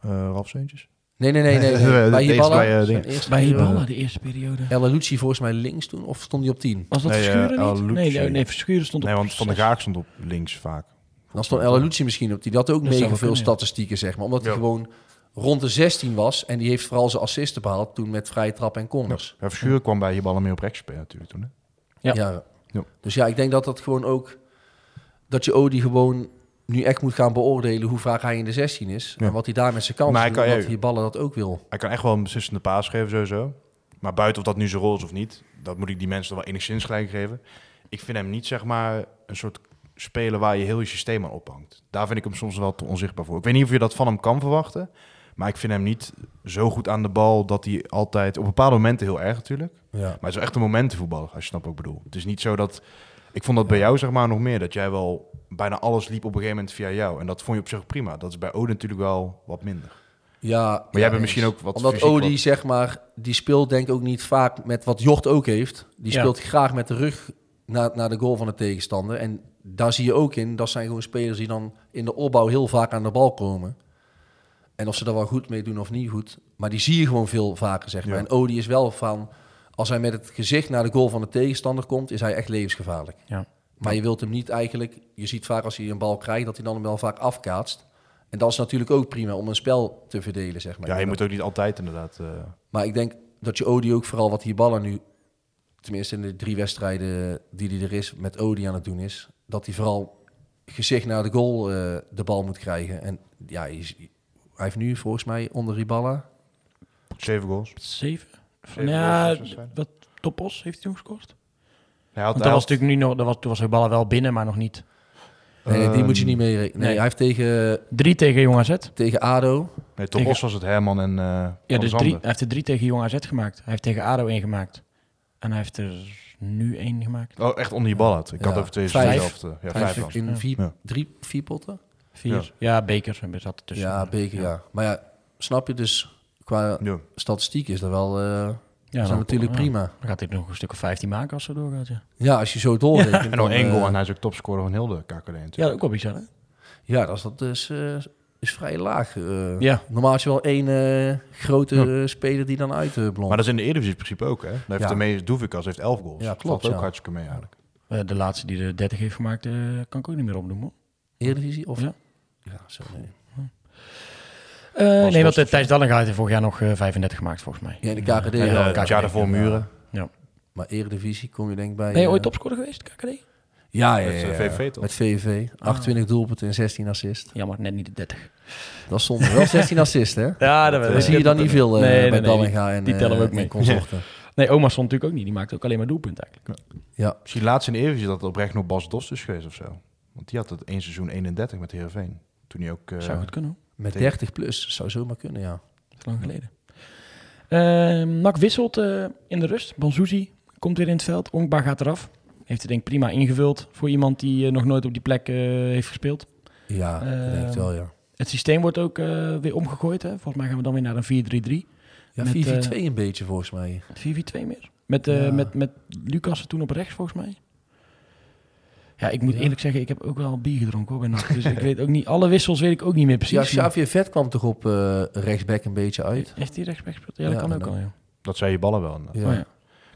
Eh, Ralf Seuntjes? Nee, nee, nee. nee, Bij eerste Hiballa. bij, eh, eerste Bij. Hiballa, de eerste periode. El Alucci volgens mij links toen, of stond hij op 10? Was dat Nee, Verschuren eh, niet? El Nee, nee, nee, Verschuren stond op Nee, want Van der. Gaag stond op links vaak. Dan stond El Alucci misschien op 10. Die had ook mega veel kunnen, ja. statistieken, zeg maar. Omdat hij gewoon rond de 16 was. En die heeft vooral zijn assisten behaald toen met vrije trap en corners. Ja, Verschuren kwam bij je ballen meer op rechts natuurlijk toen. Hè? Ja. Ja. Ja. Dus ja, ik denk dat dat gewoon ook... Dat je Odi gewoon nu echt moet gaan beoordelen hoe vaak hij in de 16 is. Ja. En wat hij daar met zijn kansen Maar hij kan- ja. die ballen dat ook wil. Hij kan echt wel een beslissende paas geven sowieso. Maar buiten of dat nu zijn rol is of niet, dat moet ik die mensen wel enigszins gelijk geven. Ik vind hem niet zeg maar een soort speler waar je heel je systeem aan ophangt. Daar vind ik hem soms wel te onzichtbaar voor. Ik weet niet of je dat van hem kan verwachten. Maar ik vind hem niet zo goed aan de bal dat hij altijd... Op bepaalde momenten heel erg natuurlijk. Ja. Maar het is wel echt een momentenvoetballer, als je snapt wat ik bedoel. Het is niet zo dat... Ik vond dat bij jou zeg maar nog meer. Dat jij wel bijna alles liep op een gegeven moment via jou. En dat vond je op zich prima. Dat is bij Ode natuurlijk wel wat minder. Ja, Maar ja, jij bent misschien ook wat Omdat Odi, wat- zeg maar, die speelt denk ik ook niet vaak met wat Jort ook heeft. Die Ja. speelt graag met de rug naar, naar de goal van de tegenstander. En daar zie je ook in, dat zijn gewoon spelers die dan in de opbouw heel vaak aan de bal komen. En of ze daar wel goed mee doen of niet goed. Maar die zie je gewoon veel vaker, zeg maar. Ja. En Odi is wel van, als hij met het gezicht naar de goal van de tegenstander komt, is hij echt levensgevaarlijk. Ja. Maar je wilt hem niet eigenlijk, je ziet vaak als hij een bal krijgt, dat hij dan hem wel vaak afkaatst. En dat is natuurlijk ook prima om een spel te verdelen, zeg maar. Ja, je moet ook niet altijd inderdaad... eh, Maar ik denk dat je Odi ook vooral wat die ballen nu, tenminste in de drie wedstrijden die hij er is, met Odi aan het doen is, dat hij vooral gezicht naar de goal eh, de bal moet krijgen. En ja, hij, is- hij heeft nu volgens mij onder Riballa. zeven goals. Zeven? Zeven ja, goals, wat Topos heeft hij toen gescoord? Hij had, dat was had- natuurlijk nu nog, dat was, toen was ballen wel binnen, maar nog niet. Nee, nee, die moet je Ehm, niet mee rekenen. Nee, nee. hij heeft tegen, Drie tegen Jong AZ. tegen ADO. Nee, Topos was het Herman en eh Ja, dus drie, hij heeft er drie tegen Jong AZ gemaakt. Hij heeft tegen ADO één gemaakt. En hij heeft er nu één gemaakt. Oh, echt onder je bal had. Ik Ja, had over twee vijf. zelfde. Ja, Hij vijf heeft dan. in vier, Ja. drie, vier potten. Vier. Ja, bekers. En er zat er tussen. ja, beker, ja. Maar ja, snap je dus, qua Ja. statistiek is dat wel... eh Ja, is dat natuurlijk ja. prima. Dan gaat hij nog een stuk of 15 maken als ze doorgaat. Ja, Ja, als je zo doorrekent. En nog één goal eh, en hij is ook topscorer van heel de KKD natuurlijk. ja ook wel bizar, hè? Ja, dat is, dat is, eh, is vrij laag. eh. Ja. Normaal is je wel één eh, grote Ja. speler die dan uitblonkt. Maar dat is in de Eredivisie in principe ook, hè? Daar heeft Ja. de meest Doevikas heeft 11 goals. Ja, Dat klopt, Valt ook ja. hartstikke mee eigenlijk. Eh, de laatste die de 30 heeft gemaakt, eh, kan ik ook niet meer opnoemen. Eredivisie? Of? Ja. Ja, zo nee. Eh, nee, want uh, of Thijs Dallinga heeft er vorig jaar nog eh, 35 gemaakt, volgens mij. Ja, in de KKD Ja, ja, Eh, KKD, het jaar daarvoor ja. Muren. Maar Eredivisie kom je denk ik bij... Ben je eh, ooit topscorer geweest, KKD? Ja, ja, Met, ja, eh, ja. VVV toch? Met VVV. 28 doelpunten en 16 assist. Jammer, net niet de 30. Dat stond wel 16 assist, hè? Ja, dat, Dat zie je dan niet veel eh, Nee, bij nee, Dallinga en, die tellen we eh, ook mee. en consorten. Nee, oma stond natuurlijk ook niet. Die maakte ook alleen maar doelpunten eigenlijk. Ja. Misschien laatst in de Eredivisie dat het oprecht nog Bas Dos is geweest of zo. Want die had het één seizoen 31 met Heerenveen. Toen hij ook... eh, Zou goed kunnen, hoor. Met Tegen- 30 plus. Zou zomaar kunnen, ja. Lang geleden. Ehm Nak wisselt eh, in de rust. Banzuzi komt weer in het veld. Onkbaar gaat eraf. Heeft het denk ik prima ingevuld voor iemand die eh, nog nooit op die plek eh, heeft gespeeld. Ja, ik denk het wel, ja. Het systeem wordt ook weer omgegooid. Hè? Volgens mij gaan we dan weer naar een 4-3-3. Ja, met, 4-4-2 eh, een beetje volgens mij. 4-4-2 meer. Met, Ja. met, met Lucas toen op rechts, volgens mij. Ja, ik moet Ja. eerlijk zeggen, ik heb ook wel bier gedronken hoor, bij NAC. Dus ik weet ook niet, alle wissels weet ik ook niet meer precies. Ja, Xavier Vet kwam toch op eh, rechtsback een beetje uit. Heeft hij rechtsback gespeeld? Ja, dat kan ook al, ja. Dat zei je ballen wel. Ja. Oh, ja.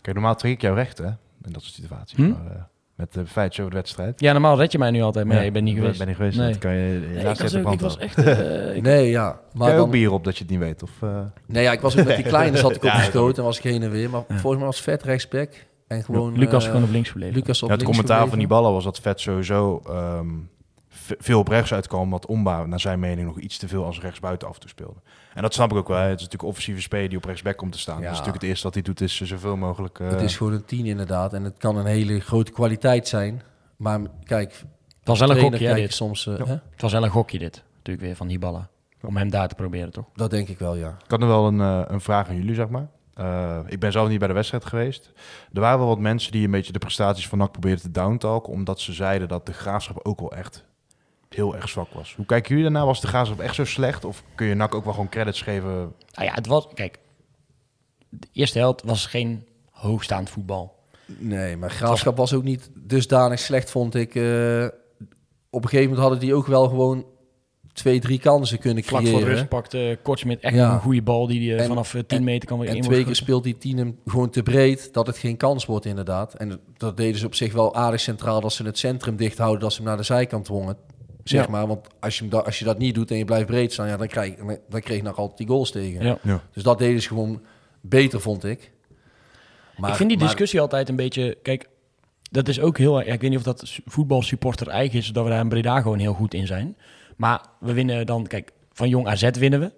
Kijk, normaal trek ik jou recht, hè? In dat soort situaties. Hm? Maar eh, met de feitjes over de wedstrijd. Ja, normaal red je mij nu altijd, maar ja, je bent niet ik geweest. Ben niet geweest. Nee. Dat kan je, Nee, ik, laatste was ook, ik was echt... eh, ik- Nee, ja. Kan Maar je ook dan, bier op dat je het niet weet? Of, eh, nee, ja, ik was ook met die kleine, zat ik op Ja, de stoot en was ik heen en weer. Maar Ja. volgens mij was Vet rechtsback. En gewoon... Lucas eh, gewoon op links verleden. Lucas op ja, het links commentaar van die ballen was dat Vet sowieso ehm, ve- veel op rechts uitkwam. Wat Omba, naar zijn mening, nog iets te veel als rechtsbuiten af en toe speelde. En dat snap ik ook wel. hè. Het is natuurlijk een offensieve speler die op rechtsback komt te staan. Ja. Dus natuurlijk het eerste wat hij doet is zoveel mogelijk... eh, Het is gewoon een 10 inderdaad. En het kan een hele grote kwaliteit zijn. Maar kijk, Het was wel een gokje, hè, dit. soms... eh, Ja. hè? Het was wel een gokje, dit. Natuurlijk weer van Hiballa. Om hem daar te proberen, toch? Dat denk ik wel, ja. Ik had nog wel een, een vraag aan jullie, zeg maar. Eh, ik ben zelf niet bij de wedstrijd geweest. Er waren wel wat mensen die een beetje de prestaties van NAC probeerden te downtalken... omdat ze zeiden dat de Graafschap ook wel echt heel erg zwak was. Hoe kijken jullie daarna? Was de Graafschap echt zo slecht? Of kun je NAC ook wel gewoon credits geven? Nou ja, het was, kijk, de eerste helft was geen hoogstaand voetbal. Nee, maar Graafschap was ook niet dusdanig slecht, vond ik. Eh, op een gegeven moment hadden die ook wel gewoon twee, drie kansen kunnen Vlak creëren. voor rust pakte Kortsmit echt Ja. een goede bal die hij En- vanaf eh, 10 en- meter kan weer En in twee keer speelt die tien hem gewoon te breed, dat het geen kans wordt inderdaad. En dat deden ze op zich wel aardig centraal, dat ze het centrum dicht houden, dat ze hem naar de zijkant dwongen. Zeg Ja. maar, want als je, als je dat niet doet en je blijft breed staan, ja, dan, krijg, dan kreeg je nog altijd die goals tegen. Ja. Ja. Dus dat deden ze gewoon beter, vond ik. Maar, ik vind die maar- discussie altijd een beetje... Kijk, dat is ook heel... Ja, ik weet niet of dat su- voetbalsupporter eigen is... dat we daar in Breda gewoon heel goed in zijn. Maar we winnen dan... Kijk, van Jong AZ winnen we.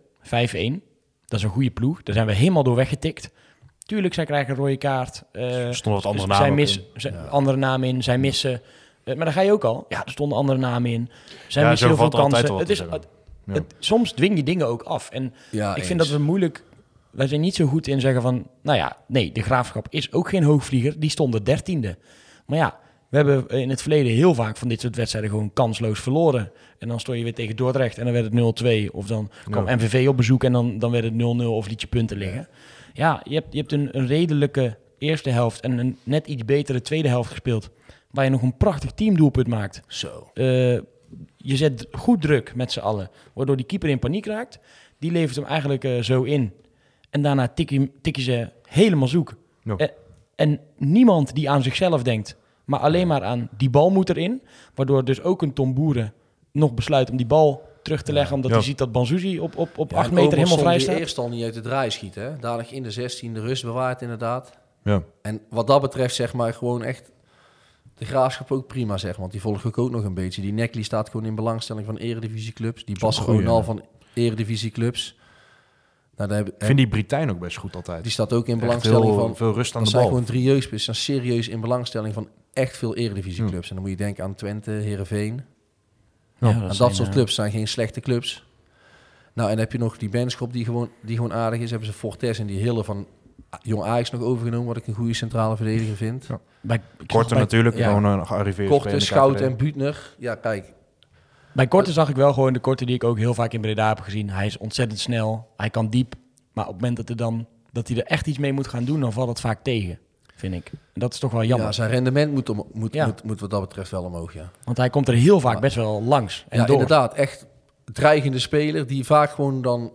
5-1. Dat is een goede ploeg. Daar zijn we helemaal door weggetikt. Tuurlijk, zij krijgen een rode kaart. eh, Er stonden wat andere namen missen in. zij- andere namen in. Zij missen... eh, maar daar ga je ook al. Ja, er stonden andere namen in. Zij Ja, missen heel veel kansen. Het is, het- Ja. het- soms dwing je dingen ook af. En Ja, ik vind dat we moeilijk. Wij zijn niet zo goed in zeggen van, nou ja, nee, de graafschap is ook geen hoogvlieger. Die stonden dertiende. Maar ja, we hebben in het verleden heel vaak van dit soort wedstrijden gewoon kansloos verloren. En dan stond je weer tegen Dordrecht en dan werd het 0-2. Of dan kwam Ja. MVV op bezoek en dan, dan werd het 0-0 of liet je punten liggen. Ja, je hebt, je hebt een, een redelijke eerste helft en een net iets betere tweede helft gespeeld. Waar je nog een prachtig teamdoelpunt maakt. Zo. Eh, je zet goed druk met z'n allen, waardoor die keeper in paniek raakt. Die levert hem eigenlijk eh, zo in. En daarna tik je, tik je ze helemaal zoek. Eh, en niemand die aan zichzelf denkt, maar alleen maar aan die bal moet erin. Waardoor dus ook een Tom Boeren nog besluit om die bal terug te leggen. Omdat Ja. hij ziet dat Banzuzi op, op, op Ja, acht meter helemaal vrij staat. eerst al niet uit de draai schieten. Hè? Dadelijk in de 16 de rust bewaard inderdaad. Ja. En wat dat betreft zeg maar gewoon echt de graafschap ook prima zeg. Want die volg ik ook nog een beetje. Die Nekli staat gewoon in belangstelling van eredivisieclubs. Die Bas goeie, Ronal ja. van eredivisieclubs. Nou, daar heb, Ik vind die Britijn ook best goed altijd. die staat ook in belangstelling heel van... veel rust aan Dat de zijn bal. gewoon drie jeugdspelers. Serieus in belangstelling van echt veel eredivisieclubs. En dan moet je denken aan Twente, Heerenveen. Ja, en dat soort eh, clubs zijn geen slechte clubs. Nou, en dan heb je nog die Benschop die gewoon, die gewoon aardig is. Hebben ze Fortes en die Hille van Jong Ajax nog overgenomen. Wat ik een goede centrale verdediger vind. Ja. Bij, Korte bij, natuurlijk, ja. gewoon een gearriveerde Korte, Schout en Buutner. Ja, kijk. bij Korte zag ik wel gewoon de Korte die ik ook heel vaak in Breda heb gezien. Hij is ontzettend snel, hij kan diep. Maar op het moment dat, er dan, dat hij er echt iets mee moet gaan doen, dan valt het vaak tegen, vind ik. En dat is toch wel jammer. Ja, zijn rendement moet, om, moet, Ja. moet, moet wat dat betreft wel omhoog, ja. Want hij komt er heel vaak best wel langs en ja, door. inderdaad. Echt dreigende speler die vaak gewoon dan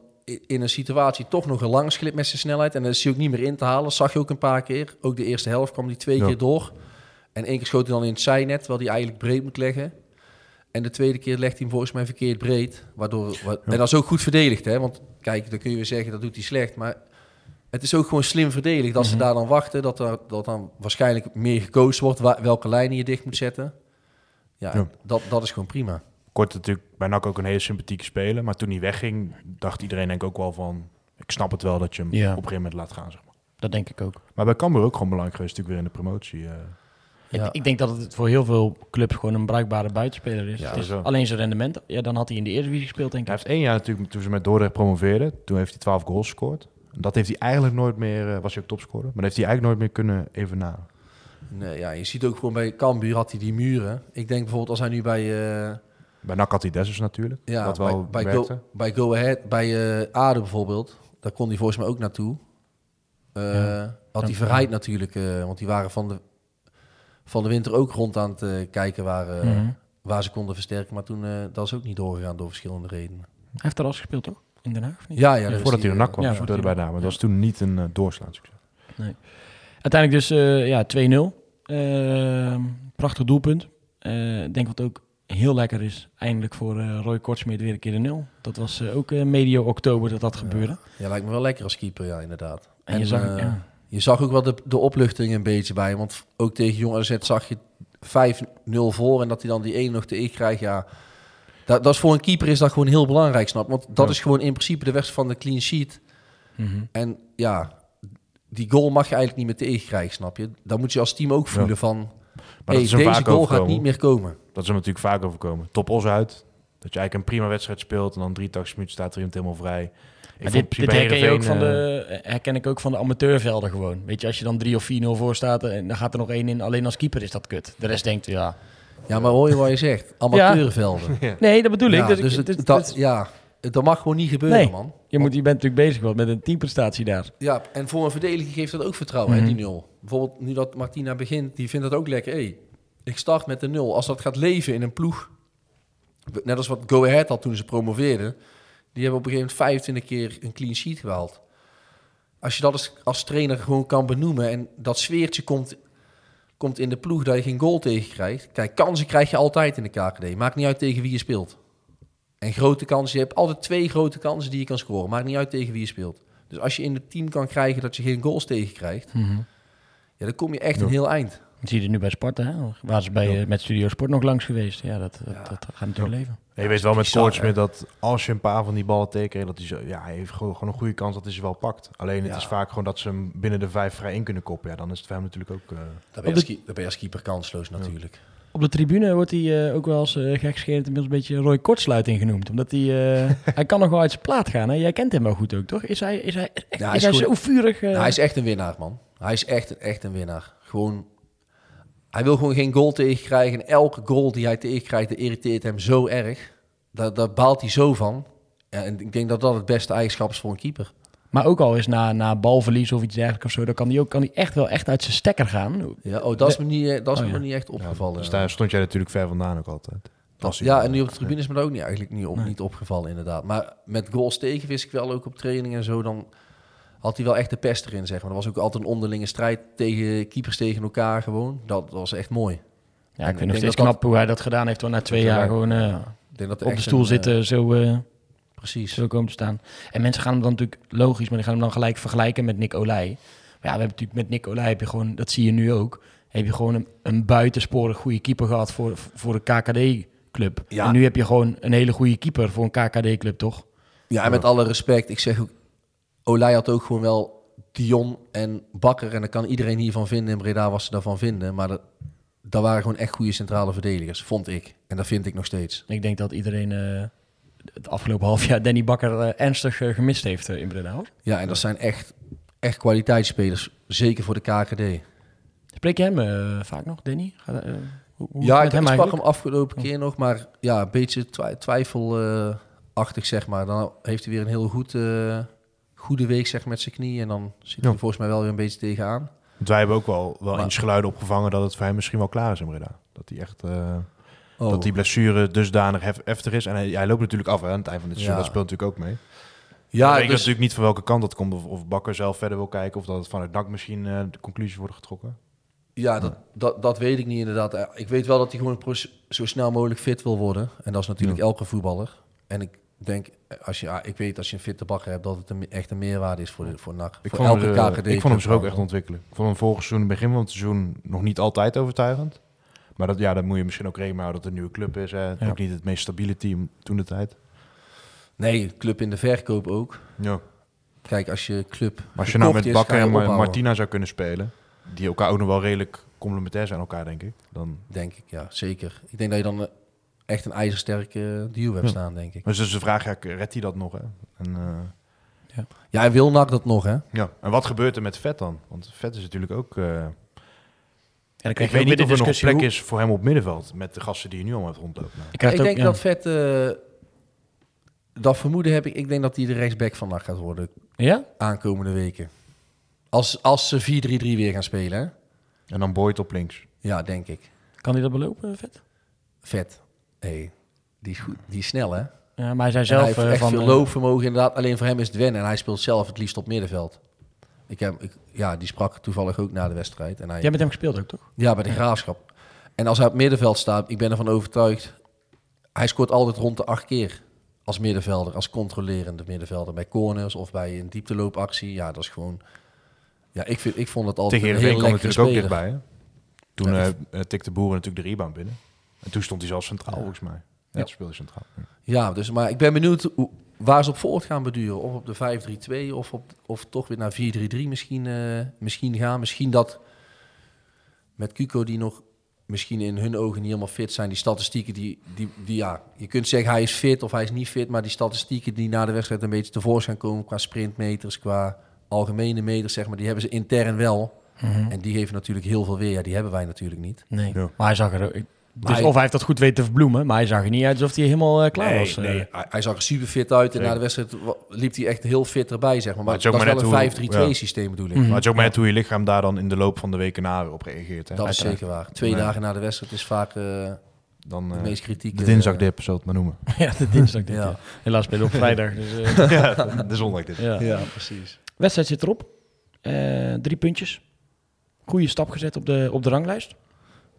in een situatie toch nog een langs glipt met zijn snelheid. En dan is hij ook niet meer in te halen. Dat zag je ook een paar keer. Ook de eerste helft kwam hij twee Ja. keer door. En één keer schoot hij dan in het zijnet, terwijl hij eigenlijk breed moet leggen. En de tweede keer legt hij hem volgens mij verkeerd breed. Waardoor, wa- En dat is ook goed verdedigd, hè. Want kijk, dan kun je weer zeggen, dat doet hij slecht. Maar het is ook gewoon slim verdedigd. Dat ze daar dan wachten, dat er dat dan waarschijnlijk meer gecoacht wordt... welke lijnen je dicht moet zetten. Ja, Ja. Dat, dat is gewoon prima. Kort natuurlijk bij NAC ook een hele sympathieke speler. Maar toen hij wegging, dacht iedereen denk ik ook wel van... Ik snap het wel dat je hem Ja. op een gegeven moment laat gaan, zeg maar. Dat denk ik ook. Maar bij Cambuur ook gewoon belangrijk geweest natuurlijk weer in de promotie. eh. Ja. Ik, ik denk dat het voor heel veel clubs gewoon een bruikbare buitenspeler is. Ja, Het is zo. alleen zijn rendement, ja, dan had hij in de Eredivisie gespeeld, denk ik. Hij heeft één jaar natuurlijk, toen ze met Dordrecht promoveerden, toen heeft hij 12 goals gescoord. Dat heeft hij eigenlijk nooit meer, eh, was hij ook topscorer, maar dat heeft hij eigenlijk nooit meer kunnen evenaren. Nee, ja, je ziet ook gewoon bij Cambuur had hij die muren. Ik denk bijvoorbeeld als hij nu bij, eh, Bij NAC had hij Dessers natuurlijk, ja, wat wel bij, bij. Go, bij Go Ahead, bij eh Aden bijvoorbeeld, daar kon hij volgens mij ook naartoe. Eh, Ja. Had hij verrijd natuurlijk, eh, want die waren van de, van de winter ook rond aan het kijken waar, Mhm. waar ze konden versterken. Maar toen, eh, dat is ook niet doorgegaan door verschillende redenen. Hij heeft er al gespeeld, toch? In Den Haag, of niet? Ja, ja, Voordat hij naar NAC kwam, ja, ja, voordat bij hij- daar. Maar dat was toen niet een uh, doorslaand succes. Uiteindelijk dus eh, ja, 2-0. Ehm, prachtig doelpunt. Eh, Ik denk wat ook heel lekker is, eindelijk voor Roy Kortsmeer weer een keer de nul. Dat was ook eh, medio oktober dat dat gebeurde. Ja, lijkt me wel lekker als keeper, ja, inderdaad. En, je zag, ja, Je zag ook wel de, de opluchting een beetje bij. hem, Want ook tegen Jong AZ zag je 5-0 voor. En dat hij dan die 1 nog te ik krijgt. Ja, dat, dat is voor een keeper is dat gewoon heel belangrijk, snap. Want dat Ja. is gewoon in principe de weg van de clean sheet. mhm. En ja, die goal mag je eigenlijk niet meer tegen krijgen, snap je. Dan moet je als team ook voelen Ja. van... Maar hey, deze goal gaat niet meer komen. Dat is hem natuurlijk vaak overkomen. Top os uit. Dat je eigenlijk een prima wedstrijd speelt en dan 83 minuten staat er iemand helemaal vrij. Ik dit, dit herken, je ook van de, herken ik ook van de amateurvelden gewoon. Weet je, als je dan 3 of 4-0 voor staat en dan gaat er nog één in. Alleen als keeper is dat kut. De rest denkt, ja, Ja, maar hoor je wat je zegt? Amateurvelden. Nee, dat bedoel ik. Ja, Dus, dus het- dat, ja, dat mag gewoon niet gebeuren, Nee. man. je, moet, je bent natuurlijk bezig met een teamprestatie daar. Ja, en voor een verdediger geeft dat ook vertrouwen, hè, Mhm. die nul. Bijvoorbeeld nu dat Martina begint, die vindt dat ook lekker. Hey, ik start met de nul. Als dat gaat leven in een ploeg, net als wat Go Ahead had toen ze promoveerden, die hebben op een gegeven moment 25 keer een clean sheet gehaald. Als je dat als, als trainer gewoon kan benoemen en dat sfeertje komt, komt in de ploeg dat je geen goal tegen krijgt. Kijk, kansen krijg je altijd in de KKD. Maakt niet uit tegen wie je speelt. En grote kansen, je hebt altijd twee grote kansen die je kan scoren. Maakt niet uit tegen wie je speelt. Dus als je in het team kan krijgen dat je geen goals tegen krijgt, ja, dan kom je echt een heel eind. Dat zie je nu bij Sparta, hè? Waar ze bij, eh, met Studio Sport nog langs geweest. Ja, dat, dat, Ja. dat gaat natuurlijk leven. Ja, je weet wel met Bizar, Koortsmit dat als je een paar van die ballen tekent, dat hij zo, ja, hij heeft gewoon, gewoon een goede kans dat hij ze wel pakt. Alleen het Ja. is vaak gewoon dat ze hem binnen de vijf vrij in kunnen koppen. Ja, dan is het voor hem natuurlijk ook. eh, Dan ben je als, keep- dan ben je als keeper kansloos natuurlijk. Op de tribune wordt hij eh, ook wel eens uh, gekscherend inmiddels een beetje Roy Kortsluiting genoemd. Omdat hij, eh, hij kan nog wel uit zijn plaat gaan. Hè? Jij kent hem wel goed ook, toch? Is hij, is hij, echt, Ja, hij is is hij zo vurig? eh? hij is echt een winnaar, man. Hij is echt, echt een winnaar. Gewoon, hij wil gewoon geen goal tegenkrijgen. En elke goal die hij tegenkrijgt, dat irriteert hem zo erg. Daar, daar baalt hij zo van. Ja, en ik denk dat dat het beste eigenschap is voor een keeper. Maar ook al eens na, na balverlies of iets dergelijks of zo, dan kan hij ook kan hij echt wel echt uit zijn stekker gaan. Ja, oh, dat is me niet, eh, dat is Oh, me ja. niet echt opgevallen. dus daar stond jij natuurlijk ver vandaan ook altijd. Ja, en nu op de tribune is me dat ook niet, eigenlijk niet, op, niet opgevallen, inderdaad. Maar met goals tegen wist ik wel ook op training en zo, dan had hij wel echt de pest erin, zeg maar. Er was ook altijd een onderlinge strijd tegen keepers tegen elkaar gewoon. Dat was echt mooi. Ja, ik ik vind nog denk steeds dat- knap hoe hij dat gedaan heeft. Hoor, na twee Ja. jaar gewoon Ik denk dat op de stoel een, eh, zitten, zo, eh, precies. zo komen te staan. En mensen gaan hem dan natuurlijk, logisch, maar die gaan hem dan gelijk vergelijken met Nick Olij. Maar ja, we hebben natuurlijk met Nick Olij, heb je gewoon, dat zie je nu ook, heb je gewoon een, een buitensporig goede keeper gehad voor, voor de KKD-club. Ja. En nu heb je gewoon een hele goede keeper voor een KKD-club, toch? Ja, en met alle respect, ik zeg ook, Olij had ook gewoon wel Dion en Bakker. En dan kan iedereen hiervan vinden, in Breda was ze daarvan vinden. Maar dat, dat waren gewoon echt goede centrale verdedigers, vond ik. En dat vind ik nog steeds. Ik denk dat iedereen eh, het afgelopen half jaar Danny Bakker eh, ernstig eh, gemist heeft in Breda. Hoor. Ja, en dat zijn echt, echt kwaliteitsspelers, zeker voor de KKD. Spreek je hem vaak nog, Danny? Ga, hoe, hoe Ja, ik, hem sprak hem afgelopen keer nog, maar ja, een beetje twi- twijfelachtig, zeg maar. Dan heeft hij weer een heel goed, goede week zeg, met zijn knie en dan zit hij Ja. volgens mij wel weer een beetje tegenaan. Want wij hebben ook wel, wel Maar- eens geluiden opgevangen dat het voor hem misschien wel klaar is in Breda. Dat hij echt... Oh. Dat die blessure dusdanig hef, heftig is. En hij, hij loopt natuurlijk af hè, aan het eind van dit seizoen. Ja. Dat speelt natuurlijk ook mee. ja, ik weet dus- natuurlijk niet van welke kant dat komt. Of, of Bakker zelf verder wil kijken. Of dat het vanuit NAC misschien eh, de conclusies worden getrokken. Ja, dat, dat, dat weet ik niet inderdaad. Eh, Ik weet wel dat hij gewoon zo snel mogelijk fit wil worden. En dat is natuurlijk elke voetballer. En ik denk, eh, als je, ja, ik weet als je een fitte bakker hebt, dat het een, echt een meerwaarde is voor, de, voor NAC. Ik voor vond, hem, elke KKD. ik vond hem zich ook club. echt ontwikkelen. Ik vond hem vorig seizoen, begin van het seizoen, nog niet altijd overtuigend. Maar dat, ja, daar moet je misschien ook rekening houden dat het een nieuwe club is. Hè. Ja. Ook niet het meest stabiele team toen de tijd. Nee, club in de verkoop ook. Ja. Kijk, als je club Maar als je nou met Bakker en. Martina zou kunnen spelen, die elkaar ook nog wel redelijk complementair zijn aan elkaar, denk ik. Dan... Denk ik, ja, zeker. Ik denk dat je dan eh, echt een ijzersterke duo hebt Ja. staan, denk ik. Dus de vraag, ja, redt hij dat nog? Hè? En, eh, Ja, hij wil NAC dat nog, hè? ja. en wat gebeurt er met Vet dan? Want Vet is natuurlijk ook... eh, Ja, dan ik weet niet of er nog plek hoe- is voor hem op middenveld met de gasten die je nu allemaal hebt rondlopen. Nou, ik ook, denk ja. dat Vet... eh, dat vermoeden heb ik. Ik denk dat hij de rechtsback van NAC gaat worden Ja? aankomende weken. Als, als ze 4-3-3 weer gaan spelen, hè? En dan Boyd op links. Ja, denk ik. Kan hij dat belopen, Vet? Vet. Hey, die, is goed, die is snel, hè? Ja, maar hij zei En hij zelf heeft eh, echt van... veel eh, loopvermogen inderdaad. Alleen voor hem is het wennen. En hij speelt zelf het liefst op middenveld. Ik heb, ik, ja, die sprak toevallig ook na de wedstrijd. En hij, Jij hebt met hem gespeeld ook, toch? Ja, bij de Graafschap. En als hij op middenveld staat, ik ben ervan overtuigd... Hij scoort altijd rond de acht keer als middenvelder, als controlerende middenvelder. Bij corners of bij een diepteloopactie. Ja, dat is gewoon... Ja, ik, vind, ik vond het altijd Tegen een Heerenveen heel kwam lekkere natuurlijk ook dichtbij. Hè? Toen Ja, eh, eh, tikte Boeren natuurlijk de rebound binnen. En toen stond hij zelfs centraal, volgens mij. Ja, speelde centraal. Ja. Ja, dus, maar ik ben benieuwd hoe, waar ze op voort gaan beduren. Of op de 5-3-2 of, op, of toch weer naar 4-3-3 misschien, eh, misschien gaan. Misschien dat met Cuco die nog misschien in hun ogen niet helemaal fit zijn. Die statistieken die, die, die ja, je kunt zeggen hij is fit of hij is niet fit. Maar die statistieken die na de wedstrijd een beetje tevoorschijn komen qua sprintmeters, qua algemene meters, zeg maar, die hebben ze intern wel. En die geven natuurlijk heel veel weer. Ja, die hebben wij natuurlijk niet. Nee. Ja. Maar hij zag er ik- Dus hij- of hij heeft dat goed weten te verbloemen, maar hij zag er niet uit alsof hij helemaal eh, klaar nee, was. eh. nee, hij, hij zag er super fit uit. En na de wedstrijd liep hij echt heel fit erbij, zeg maar. Maar, het is ook dat is maar wel een net 5-3-2 hoe- ja. systeem bedoel ik. Mhm. Maar het is ook maar net hoe je lichaam daar dan in de loop van de weken na weer op reageert. Hè? Dat is zeker waar. Twee Nee. dagen na de wedstrijd is vaak eh, Dan de eh, meest kritieke... de dinsdagdip, we het maar noemen. ja, de dinsdag dit, Ja. ja. Helaas spelen we op vrijdag. Dus, eh, ja, de zondagdip. ja. Ja, precies. Wedstrijd zit erop. Eh, drie puntjes. Goede stap gezet op de, op de ranglijst.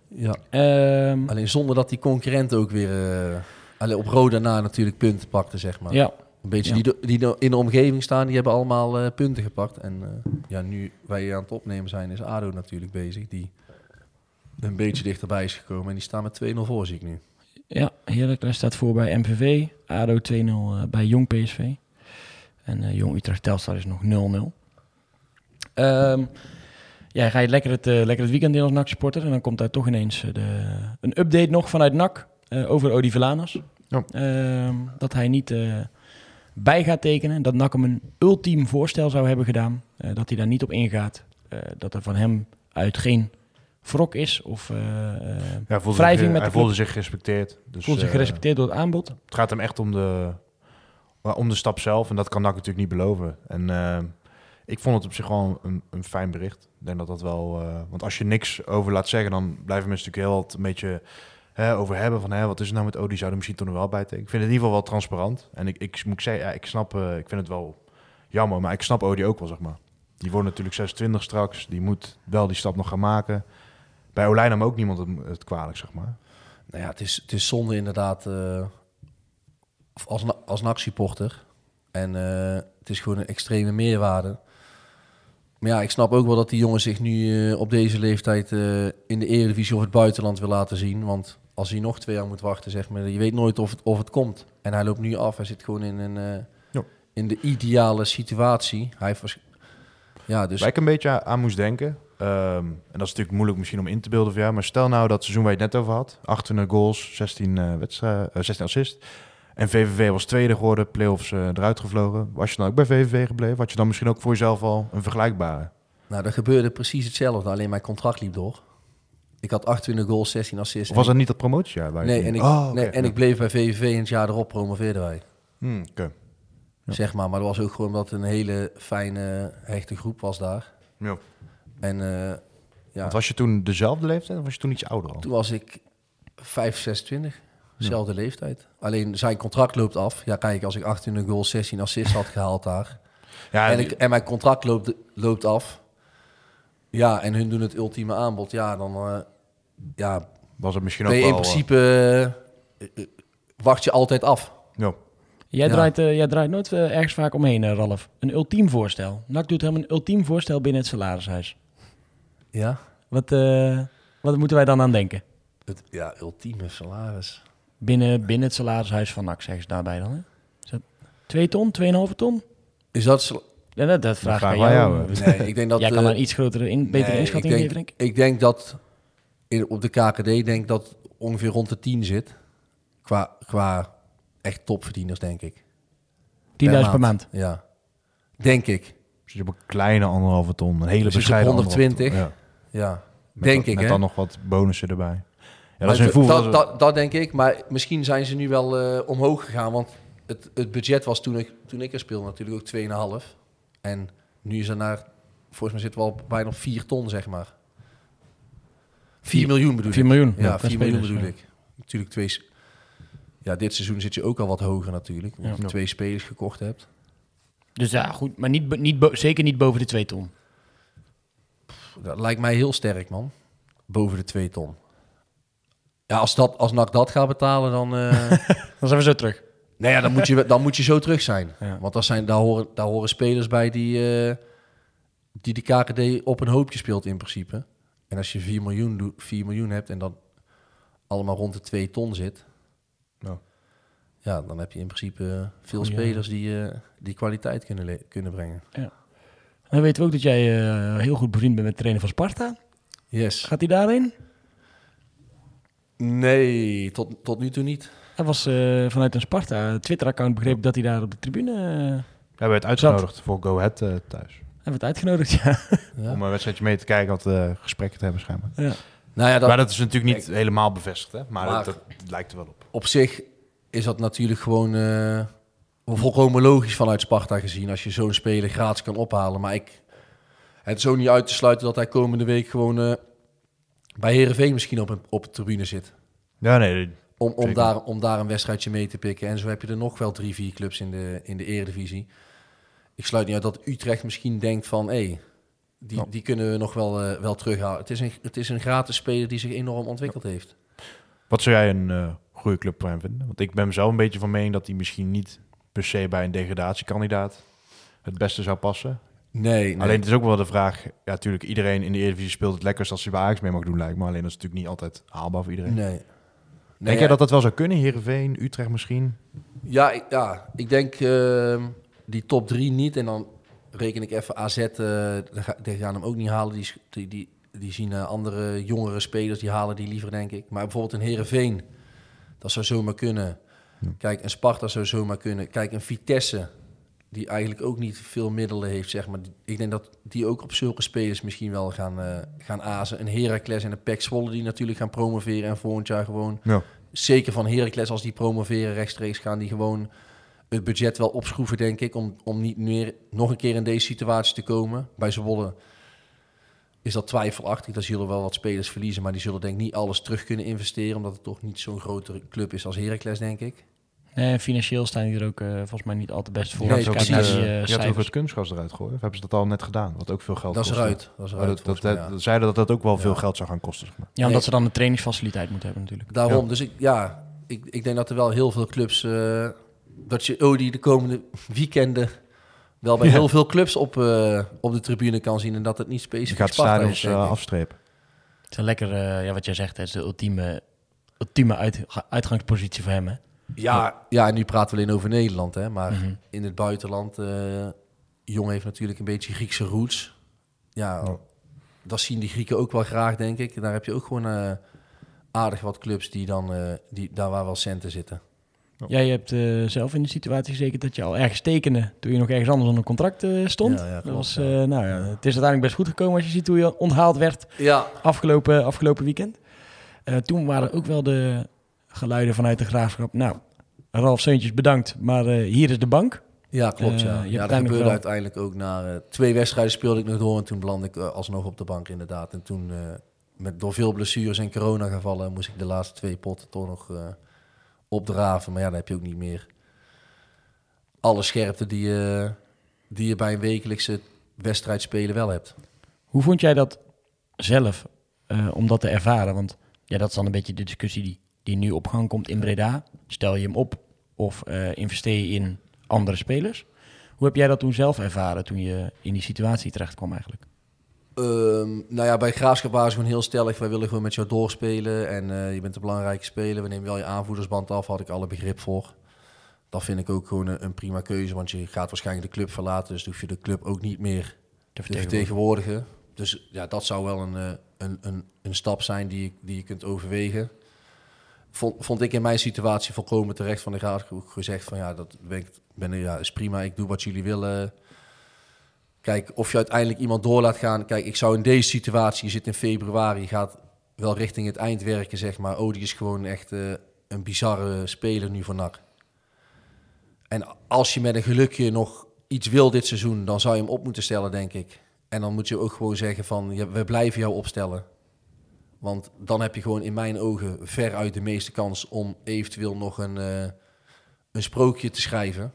Ja. Ehm, Alleen zonder dat die concurrent ook weer... eh, alleen op Roda na natuurlijk punten pakte, zeg maar. ja, Een beetje Ja. die, die in de omgeving staan, die hebben allemaal eh, punten gepakt. En eh, ja, nu wij aan het opnemen zijn, is ADO natuurlijk bezig. Die een beetje dichterbij is gekomen. En die staan met 2-0 voor, zie ik nu. ja, Heracles staat voor bij MVV. ADO 2-0 eh, bij Jong PSV. En Jong Utrecht Telstar is nog 0-0. Ehm ja, ga je lekker het, eh, lekker het weekend in als NAC-supporter. En dan komt daar toch ineens eh, de, een update nog vanuit NAC eh, over Odi Villanas. Ehm, dat hij niet bij gaat tekenen. Dat NAC hem een ultiem voorstel zou hebben gedaan. dat hij daar niet op ingaat. Dat er van hem uit geen wrok is of eh, Ja, voelde Wrijving zich, met hij de voelde zich gerespecteerd. Dus, voelt zich gerespecteerd door het aanbod. Het gaat hem echt om de, om de stap zelf. En dat kan NAC natuurlijk niet beloven. En ik vond het op zich gewoon een, een fijn bericht. Denk dat dat wel... eh, want als je niks over laat zeggen, dan blijven mensen natuurlijk heel wat een beetje hè, over hebben. Van hè, wat is er nou met Odi? Zou er misschien toch nog wel bij? Ik vind het in ieder geval wel transparant. En ik, ik moet zeggen, ja, ik snap... eh, ik vind het wel jammer, maar ik snap Odi ook wel, zeg maar. Die wordt natuurlijk 26 straks. Die moet wel die stap nog gaan maken. Bij Olijn ook niemand het, kwalijk, zeg maar. Nou ja, het is, het is zonde inderdaad eh, als, als NAC-supporter. En eh, het is gewoon een extreme meerwaarde. Maar ja, ik snap ook wel dat die jongen zich nu eh, op deze leeftijd eh, in de Eredivisie of het buitenland wil laten zien. Want als hij nog twee jaar moet wachten, zeg maar, je weet nooit of het, of het komt. En hij loopt nu af. Hij zit gewoon in, een, eh, Ja. in de ideale situatie. Hij heeft waarsch- ja, dus Waar ik een beetje aan, moest denken, ehm, en dat is natuurlijk moeilijk misschien om in te beelden voor jou, maar stel nou dat seizoen waar je het net over had, 28 goals, 16, eh wedstrijden, eh, 16 assists, en VVV was tweede geworden, play-offs eh, eruit gevlogen. Was je dan ook bij VVV gebleven? Had je dan misschien ook voor jezelf al een vergelijkbare? nou, er gebeurde precies hetzelfde. Alleen mijn contract liep door. Ik had 28 goals, 16 assists. Of was dat niet dat promotiejaar? waar Nee, en ik, Oh, oké. nee, en ik bleef bij VVV en het jaar erop promoveerden wij. Hmm. Ja. Zeg maar, maar dat was ook gewoon omdat het een hele fijne, hechte groep was daar. Ja. En eh, ja, Want was je toen dezelfde leeftijd of was je toen iets ouder al? toen was ik 5, 26. Dezelfde leeftijd. Alleen zijn contract loopt af. Ja, kijk, als ik 28 goals, 16 assists had gehaald daar. Ja, en, ik, en mijn contract loopt, loopt af. Ja, en hun doen het ultieme aanbod. Ja, dan eh, ja, was het misschien ook wel... in eh, principe... eh, wacht je altijd af. ja. Jij, Ja. draait, jij draait nooit ergens vaak omheen, Ralf. Een ultiem voorstel. NAC doet helemaal een ultiem voorstel binnen het salarishuis. Ja? Wat, eh, wat moeten wij dan aan denken? Het ja, ultieme salaris. Binnen, binnen het salarishuis van NAC, zeggen ze daarbij dan. Hè? Is dat 2 ton, 2,5 ton? Is dat... Ja, dat, dat vraag ik aan jou. Nee, ik denk dat... Jij kan eh, een iets grotere, in, betere nee, inschatting ik geven, denk, denk ik. ik denk dat in, op de KKD denk dat ongeveer rond de 10 zit. Qua, qua echt topverdieners, denk ik. 10.000 per maand. Ja. Denk ik. Dus je op een kleine anderhalve ton, een hele Dus bescheiden op anderhalve 120. ton. Ja. Ja. Met denk ik, Met hè? dan nog wat bonussen erbij. Ja, dat is een het- voel. dat, dat, dat denk ik. Maar misschien zijn ze nu wel eh, omhoog gegaan. Want het, het budget was toen ik, toen ik er speelde natuurlijk ook 2,5. En nu is er naar... Volgens mij zitten we al bijna op 4 ton, zeg maar. 4 miljoen bedoel 4 ik. miljoen. Ja, per 4 miljoen bedoel ja. ik. Natuurlijk twee... Ja, dit seizoen zit je ook al wat hoger natuurlijk. Omdat Ja. je twee spelers gekocht hebt. Dus ja, goed. Maar niet, niet zeker niet boven de 2 ton. Dat lijkt mij heel sterk, man. Boven de 2 ton. Ja, als, dat, als NAC dat gaat betalen, dan... eh, Dan zijn we zo terug. Nou ja, dan moet je, dan moet je zo terug zijn. Ja. Want daar, zijn, daar, horen, daar horen spelers bij die, eh, die de KKD op een hoopje speelt in principe. En als je 4 miljoen, doet- 4 miljoen hebt en dan allemaal rond de 2 ton zit... Ja. Ja, dan heb je in principe eh, veel spelers die, eh, die kwaliteit kunnen, kunnen brengen. Dan weten we ook dat jij heel goed bevriend bent met de trainer van Sparta. Yes. Gaat hij daarin? Nee, tot, tot nu toe niet. Hij was eh, vanuit een Sparta Twitter-account begrepen dat hij daar op de tribune... eh, Hij werd uitgenodigd voor Go Ahead eh, thuis. hij werd uitgenodigd, ja. Ja. Om een wedstrijdje mee te kijken, wat gesprekken te hebben schijnbaar. ja. Nou ja, dat, maar dat is natuurlijk niet helemaal bevestigd, hè? Maar, Maar- dat, dat lijkt er wel op. op zich is dat natuurlijk gewoon eh, volkomen logisch vanuit Sparta gezien. Als je zo'n speler gratis kan ophalen. Maar ik, het is ook niet uit te sluiten dat hij komende week gewoon eh, bij Herenveen misschien op, een, op de tribune zit. Ja, nee, Om, om, Zeker. daar, om daar een wedstrijdje mee te pikken. En zo heb je er nog wel drie, vier clubs in de, in de eredivisie. Ik sluit niet uit dat Utrecht misschien denkt van... Hey, die, Ja. die kunnen we nog wel, eh, wel terughalen. Het is, een, het is een gratis speler die zich enorm ontwikkeld heeft. Wat zou jij een eh, goede club voor hem vinden? Want ik ben zelf een beetje van mening dat hij misschien niet per se bij een degradatiekandidaat het beste zou passen. Nee, nee. Alleen het is ook wel de vraag, ja natuurlijk iedereen in de Eredivisie speelt het lekkerst als hij bij Ajax mee mag doen lijkt me. Alleen dat is natuurlijk niet altijd haalbaar voor iedereen. nee. Nee, Denk jij dat dat wel zou kunnen? Heerenveen, Utrecht misschien? Ja, ik, ja, ik denk ehm, die top drie niet. En dan reken ik even AZ, eh, die ga- die gaan hem ook niet halen. Die, die, die, die zien eh, andere jongere spelers, die halen die liever, denk ik. Maar bijvoorbeeld een Herenveen, dat zou zomaar kunnen. Kijk, een Sparta zou zomaar kunnen. Kijk, een Vitesse, die eigenlijk ook niet veel middelen heeft, zeg maar. Ik denk dat die ook op zulke spelers misschien wel gaan, eh, gaan azen. Een Heracles en een PEC Zwolle, die natuurlijk gaan promoveren en volgend jaar gewoon Ja. zeker van Heracles als die promoveren rechtstreeks gaan die gewoon het budget wel opschroeven, denk ik, om, om niet meer nog een keer in deze situatie te komen. Bij Zwolle is dat twijfelachtig. Daar zullen wel wat spelers verliezen, maar die zullen denk ik niet alles terug kunnen investeren, omdat het toch niet zo'n grotere club is als Heracles, denk ik. Nee, financieel staan die er ook eh, volgens mij niet al te best voor. Nee, je kijkt naar eh, die, eh, je had ook het kunstgas eruit gooien. Of hebben ze dat al net gedaan? Wat ook veel geld Dat is eruit. Dat is Oh, eruit dat, dat, volgens mij, dat- ja. zeiden dat dat ook wel veel geld zou gaan kosten. Zeg maar. Ja, omdat Nee. ze dan een trainingsfaciliteit moeten hebben natuurlijk. Daarom, Ja. dus ik, ja, ik, ik denk dat er wel heel veel clubs, eh, dat je Odi de komende weekenden wel bij Ja. heel veel clubs op, eh, op de tribune kan zien en dat het niet Je specifiek gaat stadions is, eh, afstrepen. Het is een lekker, eh, ja, wat jij zegt, het is de ultieme, ultieme uit, uitgangspositie voor hem. Hè? Ja, ja, en nu praten we alleen over Nederland, hè, maar Mhm. in het buitenland, eh Jong heeft natuurlijk een beetje Griekse roots. Ja, dat zien die Grieken ook wel graag, denk ik. Daar heb je ook gewoon eh, aardig wat clubs die dan, eh, die, daar waar wel centen zitten. Jij hebt zelf in de situatie gezeten dat je al ergens tekende toen je nog ergens anders onder contract stond. Ja, ja, dat was, nou ja, het is uiteindelijk best goed gekomen als je ziet hoe je onthaald werd Ja, afgelopen, afgelopen weekend. Toen waren ook wel de geluiden vanuit de graafschap. Nou, Ralf Seuntjes bedankt, maar eh, hier is de bank. Ja, klopt. Ja. je ja, dat uiteindelijk gebeurde wel- uiteindelijk ook na eh, twee wedstrijden speelde ik nog door en toen belandde ik alsnog op de bank inderdaad. En toen met, door veel blessures en coronagevallen moest ik de laatste twee potten toch nog opdraven. Maar ja, dan heb je ook niet meer alle scherpte die je, die je bij een wekelijkse wedstrijd spelen wel hebt. Hoe vond jij dat zelf, om dat te ervaren? Want ja, dat is dan een beetje de discussie die, die nu op gang komt in Breda. Stel je hem op of eh, investeer je in andere spelers? Hoe heb jij dat toen zelf ervaren toen je in die situatie terecht kwam eigenlijk? Ehm, nou ja, bij Graafschap waren ze gewoon heel stellig. Wij willen gewoon met jou doorspelen. En eh, je bent een belangrijke speler. We nemen wel je aanvoerdersband af. Had ik alle begrip voor. Dat vind ik ook gewoon een, een prima keuze. Want je gaat waarschijnlijk de club verlaten. Dus hoef je de club ook niet meer Te te vertegenwoordigen. Dus ja, dat zou wel een, eh, een, een, een stap zijn die, die je kunt overwegen. Vond, vond ik in mijn situatie volkomen terecht van de raad gezegd van ja, dat ben, ik, ben ja, is prima. Ik doe wat jullie willen. Kijk, of je uiteindelijk iemand door laat gaan. Kijk, ik zou in deze situatie, je zit in februari, je gaat wel richting het eind werken, zeg maar. Oh, die is gewoon echt eh, een bizarre speler nu voor NAC. En als je met een gelukje nog iets wil dit seizoen, dan zou je hem op moeten stellen, denk ik. En dan moet je ook gewoon zeggen van, we blijven jou opstellen. Want dan heb je gewoon in mijn ogen veruit de meeste kans om eventueel nog een, eh, een sprookje te schrijven.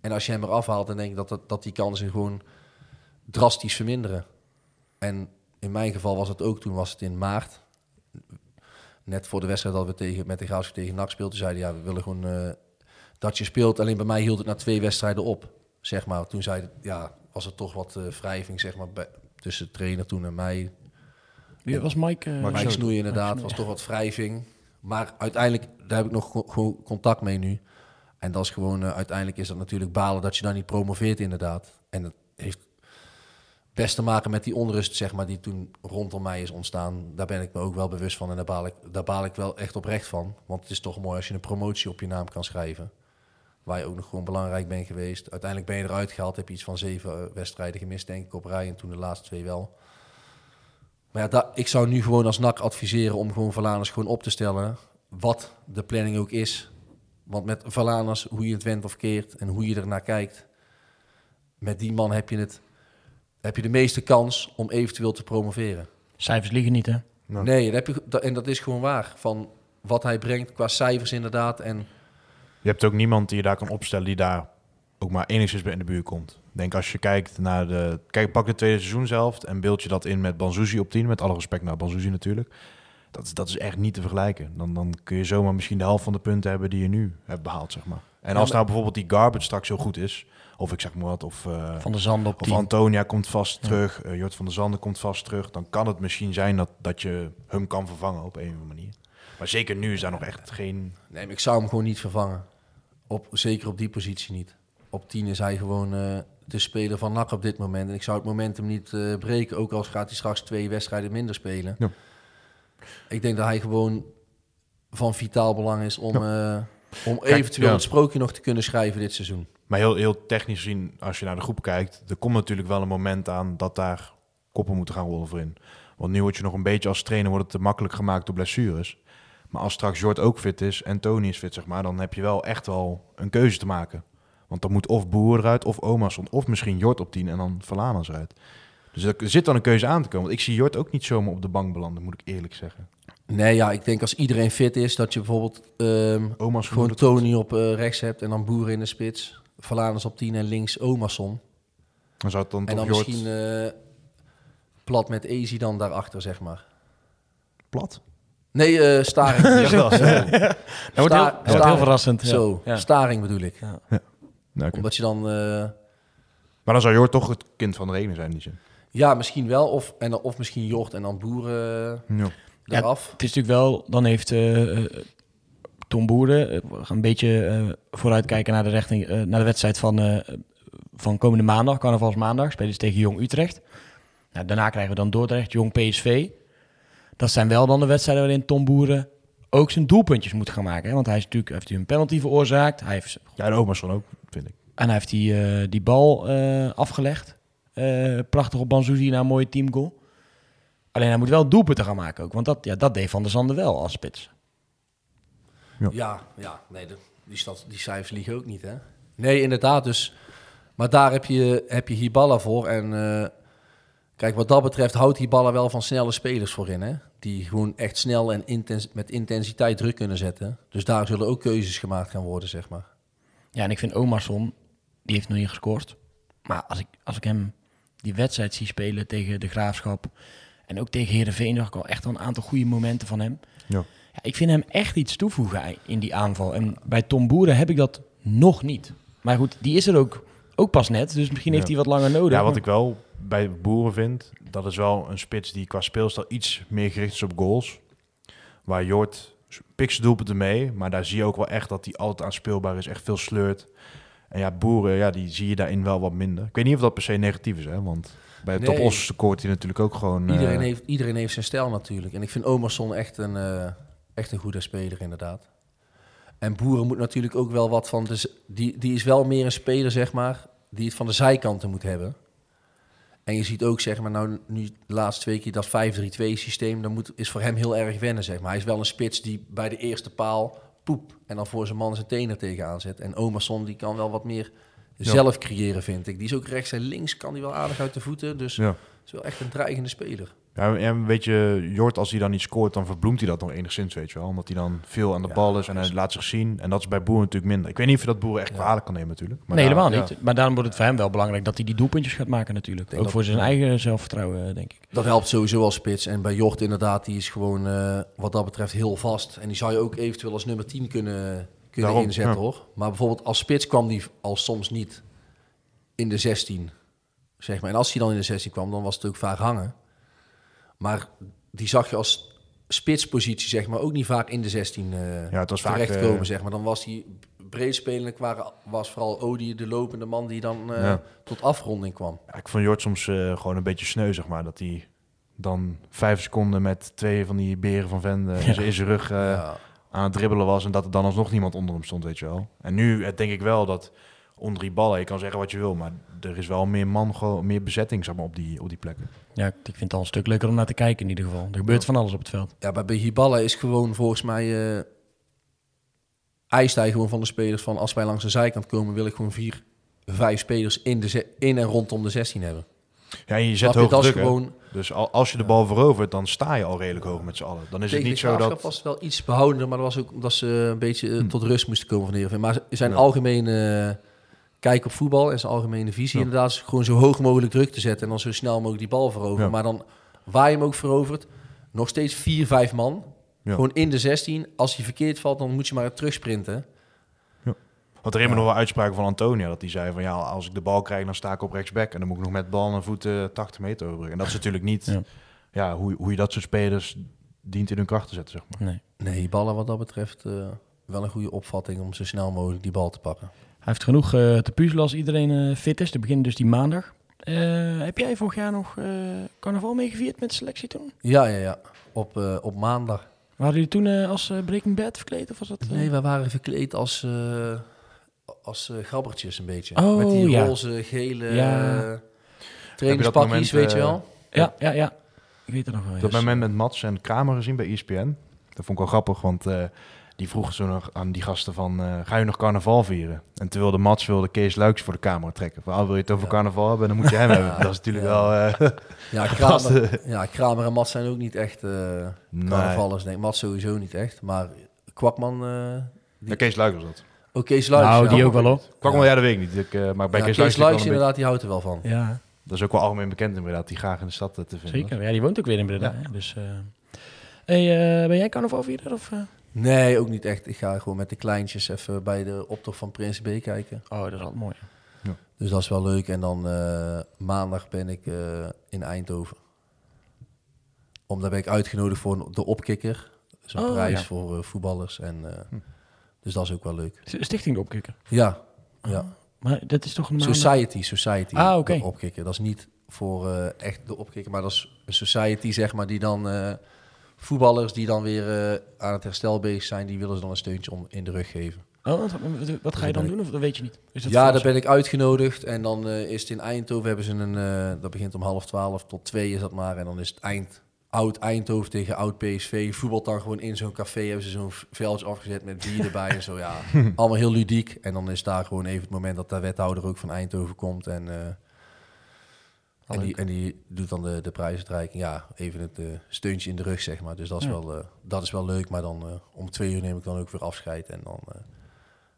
En als je hem eraf haalt, dan denk ik dat, dat, die kansen gewoon drastisch verminderen. En in mijn geval was het ook, toen was het in maart. Net voor de wedstrijd dat we tegen, met de Graafschap tegen NAC speelden, zeiden ja, we willen gewoon eh, dat je speelt. Alleen bij mij hield het na twee wedstrijden op, zeg maar. Toen zei, ja, was er toch wat eh, wrijving, zeg maar, tussen de trainer toen en mij. Wie was Mike? eh, Mike Mike Snoei. Snoei inderdaad, was toch wat wrijving. Maar uiteindelijk, daar heb ik nog gewoon contact mee nu. En dat is gewoon, eh, uiteindelijk is dat natuurlijk balen dat je dan niet promoveert inderdaad. En dat heeft best te maken met die onrust, zeg maar, die toen rondom mij is ontstaan. Daar ben ik me ook wel bewust van en daar baal ik, daar baal ik wel echt oprecht van. Want het is toch mooi als je een promotie op je naam kan schrijven. Waar je ook nog gewoon belangrijk bent geweest. Uiteindelijk ben je eruit gehaald, heb je iets van zeven eh, wedstrijden gemist, denk ik, op rij. En toen de laatste twee wel. Maar ja, da- ik zou nu gewoon als NAC adviseren om gewoon Valanus gewoon op te stellen. Wat de planning ook is. Want met Valanus, hoe je het went of keert en hoe je ernaar kijkt. Met die man heb je, het, heb je de meeste kans om eventueel te promoveren. Cijfers liegen niet, hè? Nou. Nee, dat heb je, dat- en dat is gewoon waar. Van wat hij brengt qua cijfers inderdaad. En Je hebt ook niemand die je daar kan opstellen die daar ook maar enigszins bij in de buurt komt. Denk als je kijkt naar de... Kijk, pak de tweede seizoen zelf en beeld je dat in met Banzuzi op 10. Met alle respect naar Banzuzi natuurlijk. Dat, is- dat is echt niet te vergelijken. Dan, dan kun je zomaar misschien de helft van de punten hebben die je nu hebt behaald, zeg maar. En als nou bijvoorbeeld die Garbage straks zo goed is, of ik zeg maar wat, of... eh, Van de Zand op Of 10. Antonia komt vast terug, eh, Jort van der Zanden komt vast terug. Dan kan het misschien zijn dat, dat je hem kan vervangen op een of andere manier. Maar zeker nu is daar nog echt geen... nee, maar ik zou hem gewoon niet vervangen. Op, zeker op die positie niet. Op 10 is hij gewoon eh, de speler van NAC op dit moment. En ik zou het momentum niet eh, breken, ook al gaat hij straks twee wedstrijden minder spelen. Ja. Ik denk dat hij gewoon van vitaal belang is om, eh, om eventueel ja. het sprookje nog te kunnen schrijven dit seizoen. Maar heel, heel technisch gezien, als je naar de groep kijkt... er komt natuurlijk wel een moment aan dat daar koppen moeten gaan rollen voorin. Want nu word je nog een beetje als trainer wordt het te makkelijk gemaakt door blessures. Maar als straks Jort ook fit is en Tony is fit, zeg maar... dan heb je wel echt wel een keuze te maken. Want dan moet of Boer eruit of Omarsson... of misschien Jort op 10 en dan Verlaners eruit. Dus er zit dan een keuze aan te komen. Want ik zie Jort ook niet zomaar op de bank belanden, moet ik eerlijk zeggen. Nee, ja, ik denk als iedereen fit is, dat je bijvoorbeeld ehm, Omarsson gewoon. Tony op eh, rechts hebt en dan Boeren in de spits. Valanus op 10 en links Omarsson. Dan zou het dan En dan Jort misschien eh, plat met Easy dan daarachter, zeg maar. plat. Nee, eh Staring. Jawel, Zo. Dat wordt heel, dat wordt heel verrassend. Ja. Zo, Ja. Staring bedoel ik. Nou. Omdat je dan... eh, Maar dan zou Jort toch het kind van de regen zijn die zin. ja, misschien wel. Of, en, dan- of misschien Jort en dan Boeren Ja. Ja, eraf. Het is natuurlijk wel, dan heeft eh, eh, Tom Boeren, eh, we gaan een beetje eh, vooruitkijken naar de, richting, eh, naar de wedstrijd van, eh, van komende maandag, carnavalsmaandag, spelen ze tegen Jong Utrecht. Nou, daarna krijgen we dan Dordrecht, Jong PSV. Dat zijn wel dan de wedstrijden waarin Tom Boeren ook zijn doelpuntjes moet gaan maken. Hè? Want hij is natuurlijk, heeft hij een penalty veroorzaakt, hij heeft, Ja, de Omarsson ook, vind ik. en hij heeft die, eh, die bal eh, afgelegd. Eh, prachtig op Banzuzi naar een mooie teamgoal. Alleen hij moet wel doelpunten gaan maken ook, want dat, ja, dat deed Van der Zanden wel als spits. Ja, ja. Nee, de, die, stad, die cijfers liegen ook niet, hè? Nee, inderdaad. Dus, maar daar heb je, heb je Hiballa voor. En eh, kijk, wat dat betreft houdt Hiballa wel van snelle spelers voorin, hè? Die gewoon echt snel en intens, met intensiteit druk kunnen zetten. Dus daar zullen ook keuzes gemaakt gaan worden, zeg maar. Ja, en ik vind Omarsson, die heeft nog niet gescoord. Maar als ik, als ik hem die wedstrijd zie spelen tegen de Graafschap... en ook tegen Heerenveen zag ik al echt wel een aantal goede momenten van hem. Ja. Ja, ik vind hem echt iets toevoegen in die aanval. En bij Tom Boeren heb ik dat nog niet. Maar goed, die is er ook, ook pas net. Dus misschien heeft Ja. hij wat langer nodig. Ja, wat Maar- ik wel bij Boeren vind, dat is wel een spits die qua speelstijl iets meer gericht is op goals. Waar Jort zijn doelpunten mee, maar daar zie je ook wel echt dat hij altijd aanspeelbaar is, echt veel sleurt. En ja, Boeren, ja, die zie je daarin wel wat minder. Ik weet niet of dat per se negatief is, hè, want bij het Nee. Top Os scoort hij natuurlijk ook gewoon... Iedereen, eh, heeft, iedereen heeft zijn stijl natuurlijk. En ik vind Omerson echt een, eh, echt een goede speler, inderdaad. En Boeren moet natuurlijk ook wel wat van... De, die, die is wel meer een speler, zeg maar, die het van de zijkanten moet hebben. En je ziet ook, zeg maar, nou nu de laatste twee keer dat 5-3-2 systeem... dat moet, is voor hem heel erg wennen, zeg maar. Hij is wel een spits die bij de eerste paal poep... en dan voor zijn man zijn tenen tegenaan zet. En Omerson, die kan wel wat meer zelf creëren, vind ik. Die is ook rechts en links, kan die wel aardig uit de voeten. Dus ja. is wel echt een dreigende speler. Ja, en weet je, Jort, als hij dan niet scoort, dan verbloemt hij dat nog enigszins, weet je wel. Omdat hij dan veel aan de Ja, bal is en hij laat zich zien. En dat is bij Boeren natuurlijk minder. Ik weet niet of je dat Boeren echt kwalijk kan nemen natuurlijk. Maar nee, daar- helemaal ja. niet. Maar daarom wordt het voor hem wel belangrijk dat hij die doelpuntjes gaat maken natuurlijk. Ook dat- voor zijn eigen zelfvertrouwen, eh, denk ik. Dat helpt sowieso als spits. En bij Jort inderdaad, die is gewoon eh, wat dat betreft heel vast. En die zou je ook eventueel als nummer 10 kunnen, kunnen Daarom, inzetten ja. hoor. Maar bijvoorbeeld als spits kwam die al soms niet in de 16. Zeg maar. En als hij dan in de 16 kwam, dan was het ook vaak hangen. Maar die zag je als spitspositie zeg maar ook niet vaak in de 16 eh Ja, terechtkomen. eh, zeg maar. Dan was hij breed spelend, waren, was vooral Odi de lopende man die dan eh, Ja. tot afronding kwam. Ja, ik vond Jort soms gewoon een beetje sneu, zeg maar. Dat hij dan vijf seconden met twee van die beren van Vende in zijn- rug aan het dribbelen was. En dat er dan alsnog niemand onder hem stond, weet je wel. En nu denk ik wel dat onder die ballen. Je kan zeggen wat je wil, maar er is wel meer man, meer bezetting zeg maar, op, die, op die plekken. Ja, ik vind het al een stuk leuker om naar te kijken in ieder geval. Er gebeurt van alles op het veld. Ja, bij, bij Hiballa is gewoon volgens mij... eh eist hij gewoon van de spelers van... als wij langs de zijkant komen, wil ik gewoon vier, vijf spelers in, de in en rondom de 16 hebben. Ja, je zet hoog druk, gewoon... Dus al- als je de bal verovert, dan sta je al redelijk hoog met z'n allen. Dan is het niet de zo dat... was het wel iets behoudender, maar dat was ook omdat ze een beetje eh, tot rust moesten komen van Heerenveen. Maar zijn Ja. algemene eh, kijk op voetbal en zijn algemene visie Ja. inderdaad is gewoon zo hoog mogelijk druk te zetten en dan zo snel mogelijk die bal veroveren. Ja. Maar dan waar je hem ook verovert, nog steeds vier, vijf man. Ja. Gewoon in de 16. Als hij verkeerd valt, dan moet je maar terugsprinten. Want er is me nog wel uitspraken van Antonia, dat hij zei van ja, als ik de bal krijg, dan sta ik op rechtsback. En dan moet ik nog met bal en voeten 80 meter overbruggen. En dat is natuurlijk niet Ja. ja. hoe, hoe je dat soort spelers dient in hun kracht te zetten, zeg maar. Nee. Nee, ballen wat dat betreft eh, wel een goede opvatting om zo snel mogelijk die bal te pakken. Hij heeft genoeg eh, te puzzelen als iedereen eh, fit is. Te beginnen dus die maandag. Eh, heb jij vorig jaar nog eh, carnaval meegevierd met de selectie toen? Ja, ja, ja. Op, eh, op maandag. Waren jullie toen als Breaking Bad verkleed? Of was dat? Nee, wij waren verkleed als, eh, als grabbertjes een beetje. Oh, Met die ja. roze, gele Ja. eh, trainingspakjes, moment, weet je wel. Ja, ja, ja. Ik weet het nog wel. Yes. dat moment met Mats en Kramer gezien bij ESPN. Dat vond ik wel grappig, want eh, die vroegen zo nog aan die gasten van... eh, ga je nog carnaval vieren? En terwijl de Mats wilde Kees Luiks voor de camera trekken. Van, ah, wil je het over Ja. carnaval hebben, dan moet je hem hebben. Dat is natuurlijk Ja. wel... eh, Ja, Kramer, eh. ja, Kramer en Mats zijn ook niet echt eh nee. carnavallers. Nee, Mats sowieso niet echt. Maar Kwakman... eh Ja, Kees Luiks was dat. Oké, Kees Luijks, Nou, ja. die ook wel hoor. Kwakman, ja. dat weet ik niet. Ik, eh, maar bij Ja, Kees, Kees een inderdaad, die houdt er wel van. Ja, dat is ook wel algemeen bekend inderdaad, die graag in de stad te vinden. zeker. Ja, die woont ook weer in Breda. Dus, eh hey, eh, ben jij carnavalvierder? Of, eh? Nee, ook niet echt. Ik ga gewoon met de kleintjes even bij de optocht van Prins B kijken. Oh, dat is altijd mooi. Dus dat is wel leuk. En dan eh, maandag ben ik eh, in Eindhoven. Omdat ben ik uitgenodigd voor de opkikker. Dat is een Oh, prijs ja. voor eh, voetballers. En, eh, Dus dat is ook wel leuk. Stichting de Opkikker. Ja, ja. Maar dat is toch een maandag- Society, Society. Ah, oké. Opkikker. Dat is niet voor eh, echt de opkikker, maar dat is een society, zeg maar, die dan eh, voetballers die dan weer eh, aan het herstel bezig zijn, die willen ze dan een steuntje om in de rug geven. Oh, wat, ga je dan ben ik- doen? Of dat weet je niet? Is dat ja, daar ben ik uitgenodigd en dan eh, is het in Eindhoven hebben ze een, eh, dat begint om half twaalf tot twee is dat maar en dan is het eind. Oud Eindhoven tegen oud PSV. Voetbalt dan gewoon in zo'n café. Hebben ze zo'n veldje afgezet met bier erbij en zo. Ja, allemaal heel ludiek. En dan is daar gewoon even het moment dat de wethouder ook van Eindhoven komt. En, en, die, en die doet dan de, de prijsuitreiking. Ja, even het eh, steuntje in de rug, zeg maar. Dus dat is, Ja. wel, eh, dat is wel leuk. Maar dan eh, om twee uur neem ik dan ook weer afscheid. En dan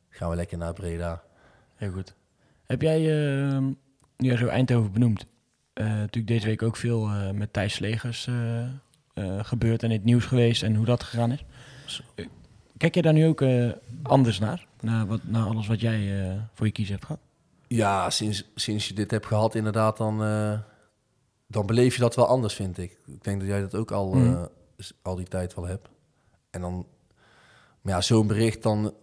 gaan we lekker naar Breda. Heel goed. Heb jij, eh, nu jij zo Eindhoven benoemd, natuurlijk deze week ook veel met Thijs Slegers eh, gebeurd en in het nieuws geweest en hoe dat gegaan is. Kijk jij daar nu ook anders naar? Naar, wat, naar alles wat jij voor je kiezen hebt gehad? Ja, sinds, sinds je dit hebt gehad, inderdaad, dan, eh, dan beleef je dat wel anders, vind ik. Ik denk dat jij dat ook al, Mhm. eh, al die tijd wel hebt. En dan, maar ja, zo'n bericht dan,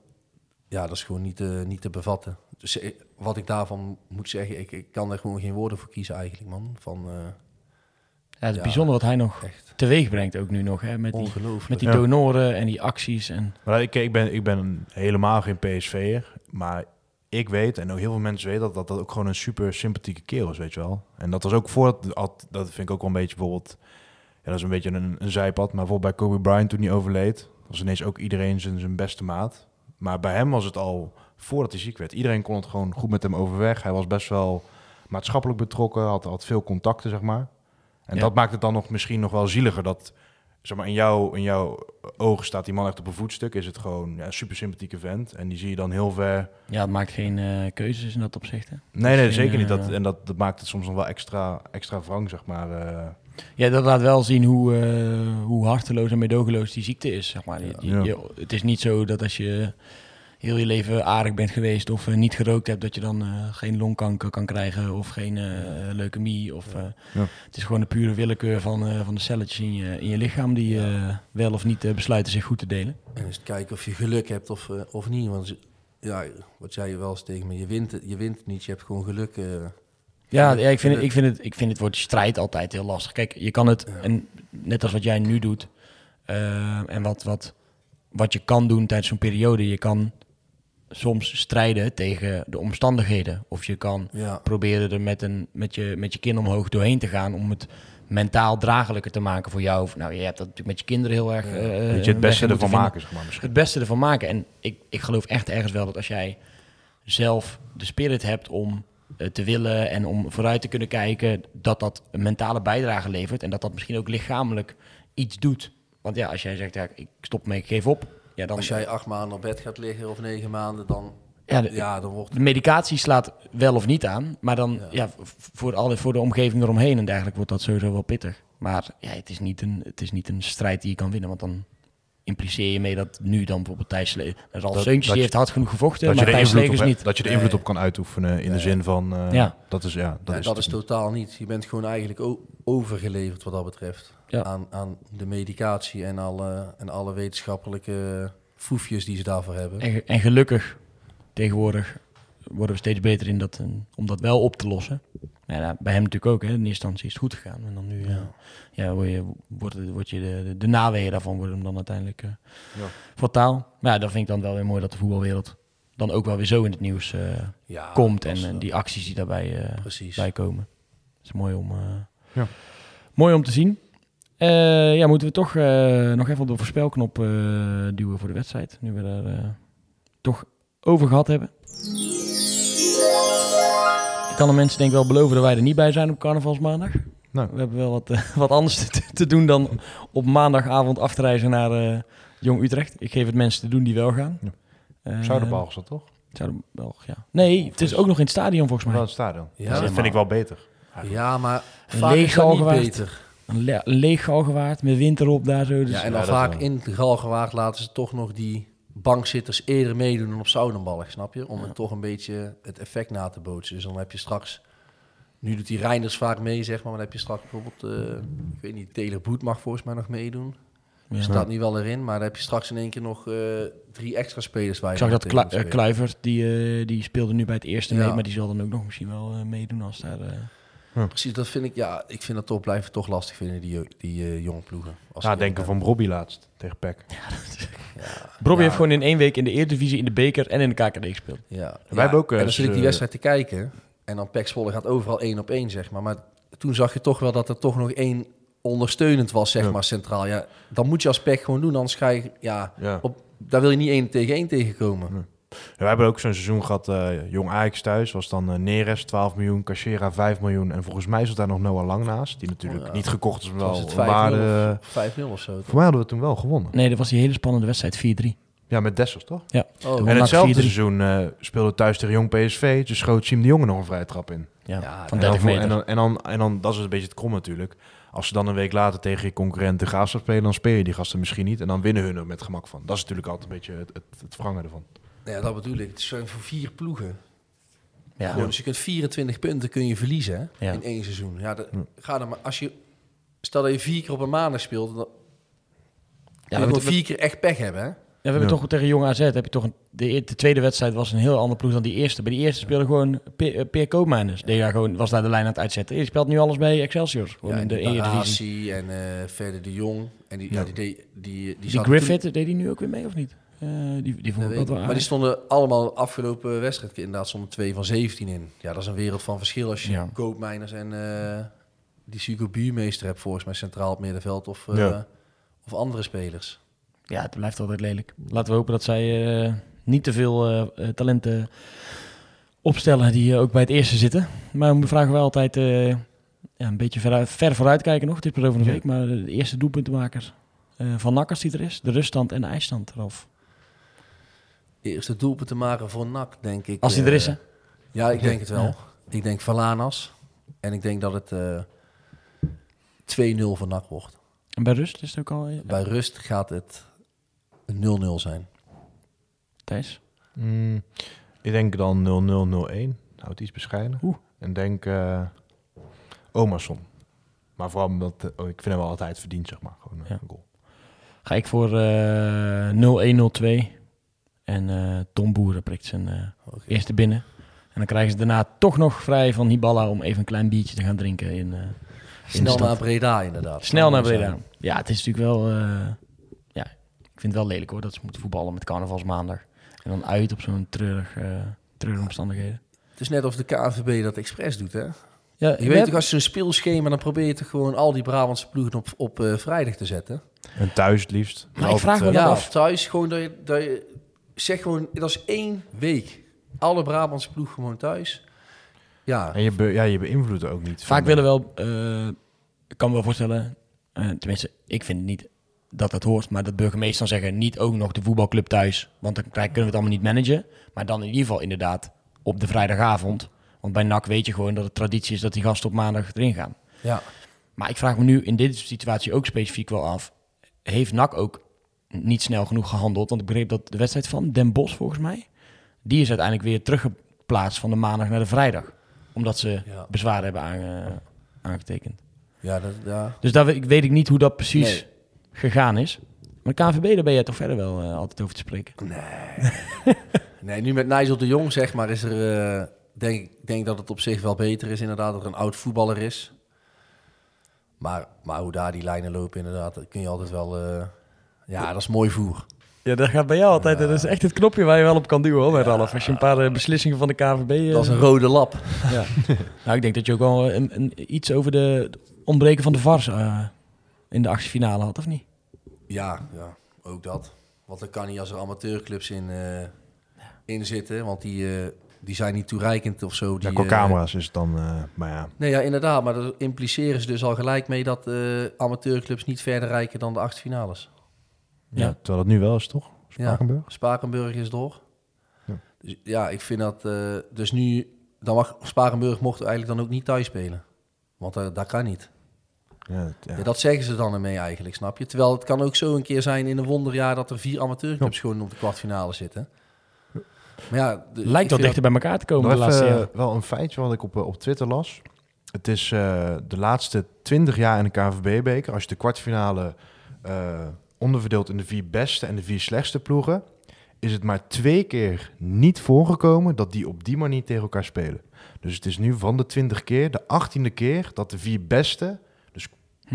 ja, dat is gewoon niet, te niet te bevatten. Dus eh, wat ik daarvan moet zeggen, ik, ik kan er gewoon geen woorden voor kiezen eigenlijk, man. Van, eh, Ja, het is Ja. bijzonder wat hij nog echt teweeg brengt ook nu nog, hè, met die, ongelooflijk. met die Ja. donoren en die acties. En, Maar ik, ik, ben, ik ben helemaal geen PSV'er, maar ik weet, en ook heel veel mensen weten, dat, dat dat ook gewoon een super sympathieke kerel is, weet je wel. En dat was ook voor, dat, dat vind ik ook wel een beetje bijvoorbeeld, ja, dat is een beetje een, een zijpad, maar bijvoorbeeld bij Kobe Bryant toen hij overleed, was ineens ook iedereen zijn, zijn beste maat. Maar bij hem was het al, voordat hij ziek werd, iedereen kon het gewoon goed met hem overweg. Hij was best wel maatschappelijk betrokken, had, had veel contacten, zeg maar. En Ja. dat maakt het dan nog misschien nog wel zieliger dat zeg maar, in, jouw, in jouw ogen staat die man echt op een voetstuk. Is het gewoon ja, een super sympathieke vent. En die zie je dan heel ver. ja, het maakt geen eh, keuzes in dat opzicht. Hè? Nee, nee, Misschien, zeker niet. eh, Dat, en dat, dat maakt het soms nog wel extra, extra wrang, zeg maar. eh. Ja, dat laat wel zien hoe, eh, hoe harteloos en meedogenloos die ziekte is. Zeg maar. Je- je- Ja. je- het is niet zo dat als je heel je leven aardig bent geweest of eh, niet gerookt hebt, dat je dan eh, geen longkanker kan krijgen of geen eh, leukemie. Of, eh, Ja. Het is gewoon de pure willekeur van, eh, van de celletjes in je, in je lichaam die eh, wel of niet besluiten zich goed te delen. En eens kijken of je geluk hebt of, eh, of niet. Want ja, wat zei je wel eens tegen me, je wint, het- je wint niet, je hebt gewoon geluk. eh. Ja, ja ik, vind het, ik, vind het, ik vind het woord strijd altijd heel lastig. Kijk, je kan het, Ja. en net als wat jij nu doet, en wat, wat, wat je kan doen tijdens zo'n periode, je kan soms strijden tegen de omstandigheden. Of je kan Ja. proberen er met, een, met, je, met je kin omhoog doorheen te gaan om het mentaal draaglijker te maken voor jou. Of, nou, je hebt dat natuurlijk met je kinderen heel erg. Ja. eh, Weet je, een het beste ervan maken, zeg maar misschien. Het beste ervan maken. En ik, ik geloof echt ergens wel dat als jij zelf de spirit hebt om eh, te willen en om vooruit te kunnen kijken, dat dat een mentale bijdrage levert en dat dat misschien ook lichamelijk iets doet. Want ja, als jij zegt, ja, ik stop mee, ik geef op. Ja, dan, Als jij acht maanden op bed gaat liggen of negen maanden, dan, Ja, de- ja, dan wordt De medicatie slaat wel of niet aan, maar dan Ja. ja. voor, alle, voor de omgeving eromheen en dergelijke wordt dat sowieso wel pittig. Maar ja, het, is niet een, het is niet een strijd die je kan winnen, want dan impliceer je mee dat nu dan bijvoorbeeld Thijs Sle- Ralf Seuntjes, heeft hard genoeg gevochten, Dat je, maar Thijs niet. dat je er Nee. invloed op kan uitoefenen in de zin van... eh, Ja. Dat is, ja, dat Nee, is, dat is totaal niet. Je bent gewoon eigenlijk overgeleverd wat dat betreft. Ja. Aan, aan de medicatie en alle, en alle wetenschappelijke foefjes die ze daarvoor hebben. En, en gelukkig, tegenwoordig worden we steeds beter in dat, eh, om dat wel op te lossen. Nou ja, bij hem natuurlijk ook, hè. in eerste instantie is het goed gegaan. En dan nu ja. Ja, word je, wordt, het- je de, de, de naweeën daarvan worden hem dan uiteindelijk eh Ja. fataal. Maar ja, dat vind ik dan wel weer mooi dat de voetbalwereld dan ook wel weer zo in het nieuws eh, Ja, komt. En eh, eh, die acties die daarbij eh, bij komen. Dat is mooi om, eh, Ja. mooi om te zien. Eh, ja, moeten we toch eh, nog even op de voorspelknop eh, duwen voor de wedstrijd. Nu we eh, toch over gehad hebben. Ik kan de mensen denk ik wel beloven dat wij er niet bij zijn op carnavalsmaandag. Nou. We hebben wel wat, wat anders te, te doen dan op maandagavond af te reizen naar eh, Jong Utrecht. Ik geef het mensen te doen die wel gaan. Ja. Eh, Zuiderbal is dat toch? Zuiderbal, ja. Nee, het is ook nog in het stadion volgens mij. Wel het stadion. Ja. dat vind ik wel beter. Ja, maar Een vaak is niet beter. Een, le een leeg galgenwaard met wind erop daar zo. Dus Ja, en Ja, dan vaak wel. in de Galgenwaard laten ze toch nog die bankzitters eerder meedoen dan op Zoudenballig, snap je? Om het toch een beetje het effect na te bootsen. Dus dan heb je straks... Nu doet die Reinders vaak mee, zeg maar. Maar dan heb je straks bijvoorbeeld... eh, ik weet niet, Taylor Boet mag volgens mij nog meedoen. ja. Staat nu wel erin. Maar dan heb je straks in één keer nog eh, drie extra spelers waar Ik je zag dat Klu eh. Kluivert, die, die speelde nu bij het eerste Ja. mee, maar die zal dan ook nog misschien wel meedoen als daar... eh, Precies, dat vind ik... Ja, ik vind dat toch blijven toch lastig vinden, die, die eh, jonge ploegen. Als Ja, denken van Robbie laatst tegen PEC. Bobby Ja. heeft gewoon in één week in de Eredivisie, in de beker en in de KKD gespeeld. Ja. Wij hebben ook, eh, En dan zit ik die dus, wedstrijd te kijken. En dan Pek Zwolle gaat overal één op één, zeg maar. Maar toen zag je toch wel dat er toch nog één ondersteunend was, zeg Ja. maar, centraal. Ja, dat moet je als Pek gewoon doen, anders ga je... Ja, Ja. op, daar wil je niet één tegen één tegenkomen. Ja, we hebben ook zo'n seizoen gehad, eh, Jong Ajax thuis, was dan eh, Neres 12 miljoen, Cachera 5 miljoen. En volgens mij zat daar nog Noah Lang naast, die natuurlijk Oh, ja. niet gekocht is, maar wel was het een 5-0 waarde... of 5-0 of zo. toch? Voor mij hadden we toen wel gewonnen. Nee, dat was die hele spannende wedstrijd, 4-3. Ja, met Dessers, toch? Ja. Oh, En hetzelfde 4-3. seizoen eh speelde thuis tegen Jong PSV, dus schoot Siem de Jonge nog een vrije trap in. Ja, Ja, van En dan, 30 voor- meter. en, dan, en, dan, en dan, dat is een beetje het krom natuurlijk. Als ze dan een week later tegen je concurrent de Graafschap spelen, dan speel je die gasten misschien niet. En dan winnen hun er met gemak van. Dat is natuurlijk altijd een beetje het, het, het ervan. Ja, dat bedoel ik. Het zijn voor vier ploegen. ja. Gewoon, dus je kunt 24 punten kun je verliezen hè, Ja. in één seizoen. Ja, dat, ga dan maar als je stel dat je vier keer op een maandag speelt, dan Ja, kun we je hebben, gewoon vier keer echt pech hebben. Hè? ja, we hebben Ja. toch tegen Jong AZ, heb je toch een, de, e- de tweede wedstrijd was een heel andere ploeg dan die eerste. Bij die eerste speelde gewoon Pe- eh, Peer Koopmeiners. Die daar gewoon, was daar de lijn aan het uitzetten. Die speelt nu alles bij Excelsior. Gewoon Ja, in en de Eredivisie. En eh, verder de Jong en die, ja. Ja. die, die, die, die, Die Griffith, deed die nu ook weer mee of niet? Eh, die, die vond ik wel maar die stonden allemaal afgelopen wedstrijd inderdaad stonden twee van 17 in. Ja, dat is een wereld van verschil als je Ja. koopmijners en eh, die Buurmeester hebt volgens mij centraal op het middenveld of, eh, Ja. of andere spelers. Ja, het blijft altijd lelijk. Laten we hopen dat zij eh, niet te veel talenten opstellen die ook bij het eerste zitten. Maar we vragen wel altijd eh, ja, een beetje veruit, ver vooruit kijken nog. Het is pas over een Ja. week, maar de eerste doelpuntenmaker eh, van als die er is. De ruststand en de eindstand, Ralf. Eerste doelpunt te maken voor NAC, denk ik. Als die er is, eh, hè? Ja, ik denk het wel. Ja. Ik denk Valanas. En ik denk dat het eh 2-0 voor NAC wordt. En bij rust is het ook al... Bij rust gaat het 0-0 zijn. Thijs? Mm, ik denk dan 0-0-0-1. Houdt iets bescheiden. Oeh. En denk eh Omerson. Maar vooral omdat, oh, ik vind hem wel altijd verdiend, zeg maar. Gewoon Ja. een goal. Ga ik voor eh 0-1-0-2. En eh, Tom Boeren prikt zijn eh, eerste binnen. En dan krijgen ze daarna toch nog vrij van Hiballa om even een klein biertje te gaan drinken in, eh, in Snel stad. naar Breda, inderdaad. Snel naar Breda. zijn. Ja, het is natuurlijk wel... eh, ja, ik vind het wel lelijk hoor dat ze moeten voetballen met carnavalsmaandag. En dan uit op zo'n treurig, eh treurige omstandigheden. Het is net of de KNVB dat expres doet, hè? Ja, Je weet toch, als je een speelschema, dan probeer je toch gewoon al die Brabantse ploegen op, op eh, vrijdag te zetten. En thuis het liefst. Maar ik vraag me Ja, af. of thuis gewoon dat je, dat je... Zeg gewoon, dat is één week. Alle Brabantse ploeg gewoon thuis. Ja, En je, be, ja, je beïnvloedt ook niet. Vaak willen wel, eh, ik kan me wel voorstellen, eh, tenminste, ik vind niet dat dat hoort, maar dat burgemeester dan zeggen, niet ook nog de voetbalclub thuis, want dan krijg- kunnen we het allemaal niet managen. Maar dan in ieder geval inderdaad op de vrijdagavond, want bij NAC weet je gewoon dat het traditie is dat die gasten op maandag erin gaan. ja. Maar ik vraag me nu in deze situatie ook specifiek wel af, heeft NAC ook niet snel genoeg gehandeld? Want ik begreep dat de wedstrijd van Den Bosch volgens mij, die is uiteindelijk weer teruggeplaatst van de maandag naar de vrijdag. Omdat ze Ja. bezwaar hebben aange- aangetekend. Ja, dat, ja. Dus daar weet, weet ik niet hoe dat precies Nee. gegaan is. Maar de KNVB, daar ben jij toch verder wel eh, altijd over te spreken. Nee, nu met Nigel de Jong, zeg maar, is er... eh, denk, ik denk dat het op zich wel beter is, inderdaad, dat er een oud voetballer is. Maar, maar hoe daar die lijnen lopen, inderdaad, dat kun je altijd wel... eh, ja, dat is mooi voer. Ja, dat gaat bij jou altijd. Dat is echt het knopje waar je wel op kan duwen hoor, bij Ralf. Als je een paar eh, beslissingen van de KNVB... eh, Dat is een rode lap. ja. nou, ik denk dat je ook wel een, een, iets over de het ontbreken van de VARs eh, in de actiefinale had, of niet? Ja, ja, ook dat. Want dat kan niet als er amateurclubs in, eh, in zitten, want die, eh, die zijn niet toereikend of zo. Die, Ja, qua camera's is het dan... eh, maar ja, Nee, ja, inderdaad. Maar daar impliceren ze dus al gelijk mee dat eh, amateurclubs niet verder reiken dan de acht finales. Ja. ja. terwijl het nu wel is, toch? Ja. Spakenburg? Spakenburg is door. Ja. Dus ja, ik vind dat... eh, dus nu... Dan mag Spakenburg mocht eigenlijk dan ook niet thuis spelen. Want eh, dat kan niet. Ja, ja. Ja, dat zeggen ze dan ermee eigenlijk, snap je? Terwijl het kan ook zo een keer zijn in een wonderjaar... dat er vier amateurclubs gewoon op de kwartfinale zitten. Maar ja... de- Lijkt wel dichter bij elkaar te komen Nog de laatste even eh, wel een feitje wat ik op, op Twitter las. Het is eh, de laatste 20 jaar in de KNVB-beker. Als je de kwartfinale onderverdeelt in de vier beste en de vier slechtste ploegen... is het maar twee keer niet voorgekomen dat die op die manier tegen elkaar spelen. Dus het is nu van de 20 keer de 18e keer dat de vier beste... dus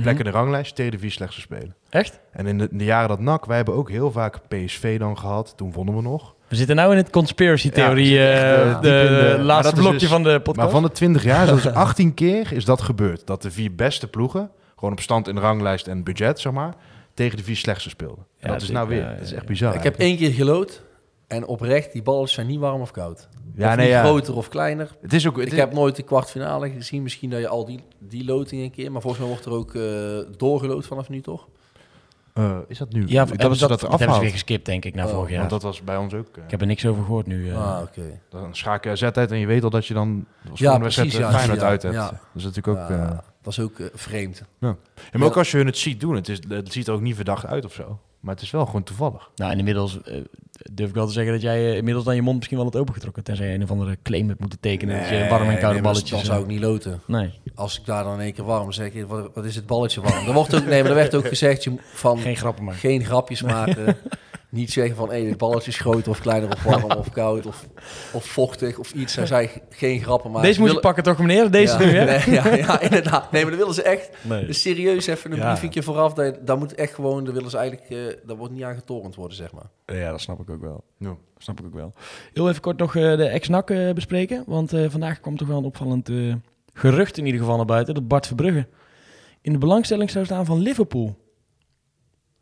plekken in de ranglijst tegen de vier slechtste spelen. Echt? En in de, in de jaren dat NAC, wij hebben ook heel vaak PSV dan gehad. Toen vonden we nog. We zitten nou in het conspiracy theorie, Ja, echt, eh, eh, de, laatste blokje dus- van de podcast. Maar van de 20 jaar, is 18 keer, is dat gebeurd. Dat de vier beste ploegen, gewoon op stand in de ranglijst en budget, zeg maar, tegen de vier slechtste speelden. En Ja, dat is zeker, nou weer, ja, dat is echt ja. bizar. ik heb één keer gelood. En oprecht, die ballen zijn niet warm of koud. ja, of nee, niet ja. groter of kleiner. Het is ook, het Ik is- heb nooit de kwartfinale gezien. Misschien dat je al die, die loting een keer... Maar volgens mij wordt er ook eh doorgelood vanaf nu, toch? eh, is dat nu? ja, dat hebben is ze dat, dat, dat hebben ze weer geskipt, denk ik, naar Oh, vorig jaar. Want dat was bij ons ook. eh, Ik heb er niks over gehoord nu. eh. ah, oké. Dan schakel je zet uit en je weet al dat je dan Ja, precies, eh, ja. Feyenoord Ja, uit hebt. ja. Dat is natuurlijk ook... Is ook eh, vreemd. ja. En maar ook als je hun het ziet doen, het, is, het ziet er ook niet verdacht uit of zo. Maar het is wel gewoon toevallig. Nou, en inmiddels eh, durf ik wel te zeggen dat jij eh, inmiddels dan je mond misschien wel had opengetrokken. Tenzij je een of andere claim hebt moeten tekenen. dat je warm en koude nee, balletjes... Dan zou ik niet loten. Nee, Als ik daar dan in één keer warm zeg, je, wat, wat is het balletje warm? Er wordt ook, nee, maar er werd ook gezegd je, van geen grappen maken. geen grapjes maken. niet zeggen van hey, het balletje is groter of kleiner of warm of koud of, of vochtig of iets. Hij zei geen grappen maken. Deze moet je Willen- pakken toch, meneer? Deze ja, nu, hè? Nee, ja, ja, inderdaad. Nee, maar dan willen ze echt Nee. dus serieus even een Ja. briefingje vooraf. Dat, daar moet echt gewoon, daar willen ze eigenlijk, daar wordt niet aan getorend worden, zeg maar. Ja, dat snap ik ook wel. Ja. Dat snap ik ook wel. Heel even kort nog eh, de ex-NAC eh, bespreken. Want eh, vandaag kwam toch wel een opvallend eh, gerucht in ieder geval naar buiten. Dat Bart Verbrugge in de belangstelling zou staan van Liverpool.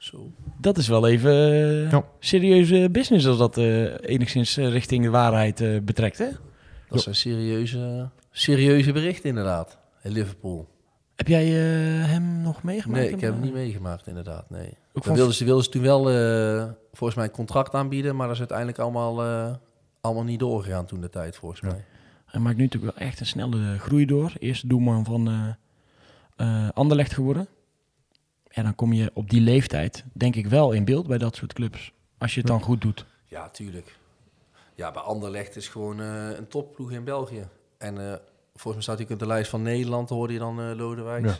Zo. Dat is wel even eh, Ja. serieuze business als dat eh, enigszins eh, richting de waarheid eh, betrekt, hè? Dat zijn serieuze, serieuze berichten inderdaad. In Liverpool. Heb jij eh, hem nog meegemaakt? Nee, ik heb hem Eh, niet meegemaakt inderdaad, nee. Ook van- wilden ze, wilden ze toen wel eh, volgens mij een contract aanbieden, maar dat is uiteindelijk allemaal, eh, allemaal niet doorgegaan toen de tijd, volgens Ja. mij. Hij maakt nu natuurlijk wel echt een snelle groei door. Eerste doelman van eh eh, Anderlecht geworden. En dan kom je op die leeftijd, denk ik, wel in beeld bij dat soort clubs. Als je het dan goed doet. Ja, tuurlijk. Ja, bij Anderlecht is gewoon eh, een topploeg in België. En eh, volgens mij staat hij op de lijst van Nederland, hoorde je dan eh Lodewijks. Ja.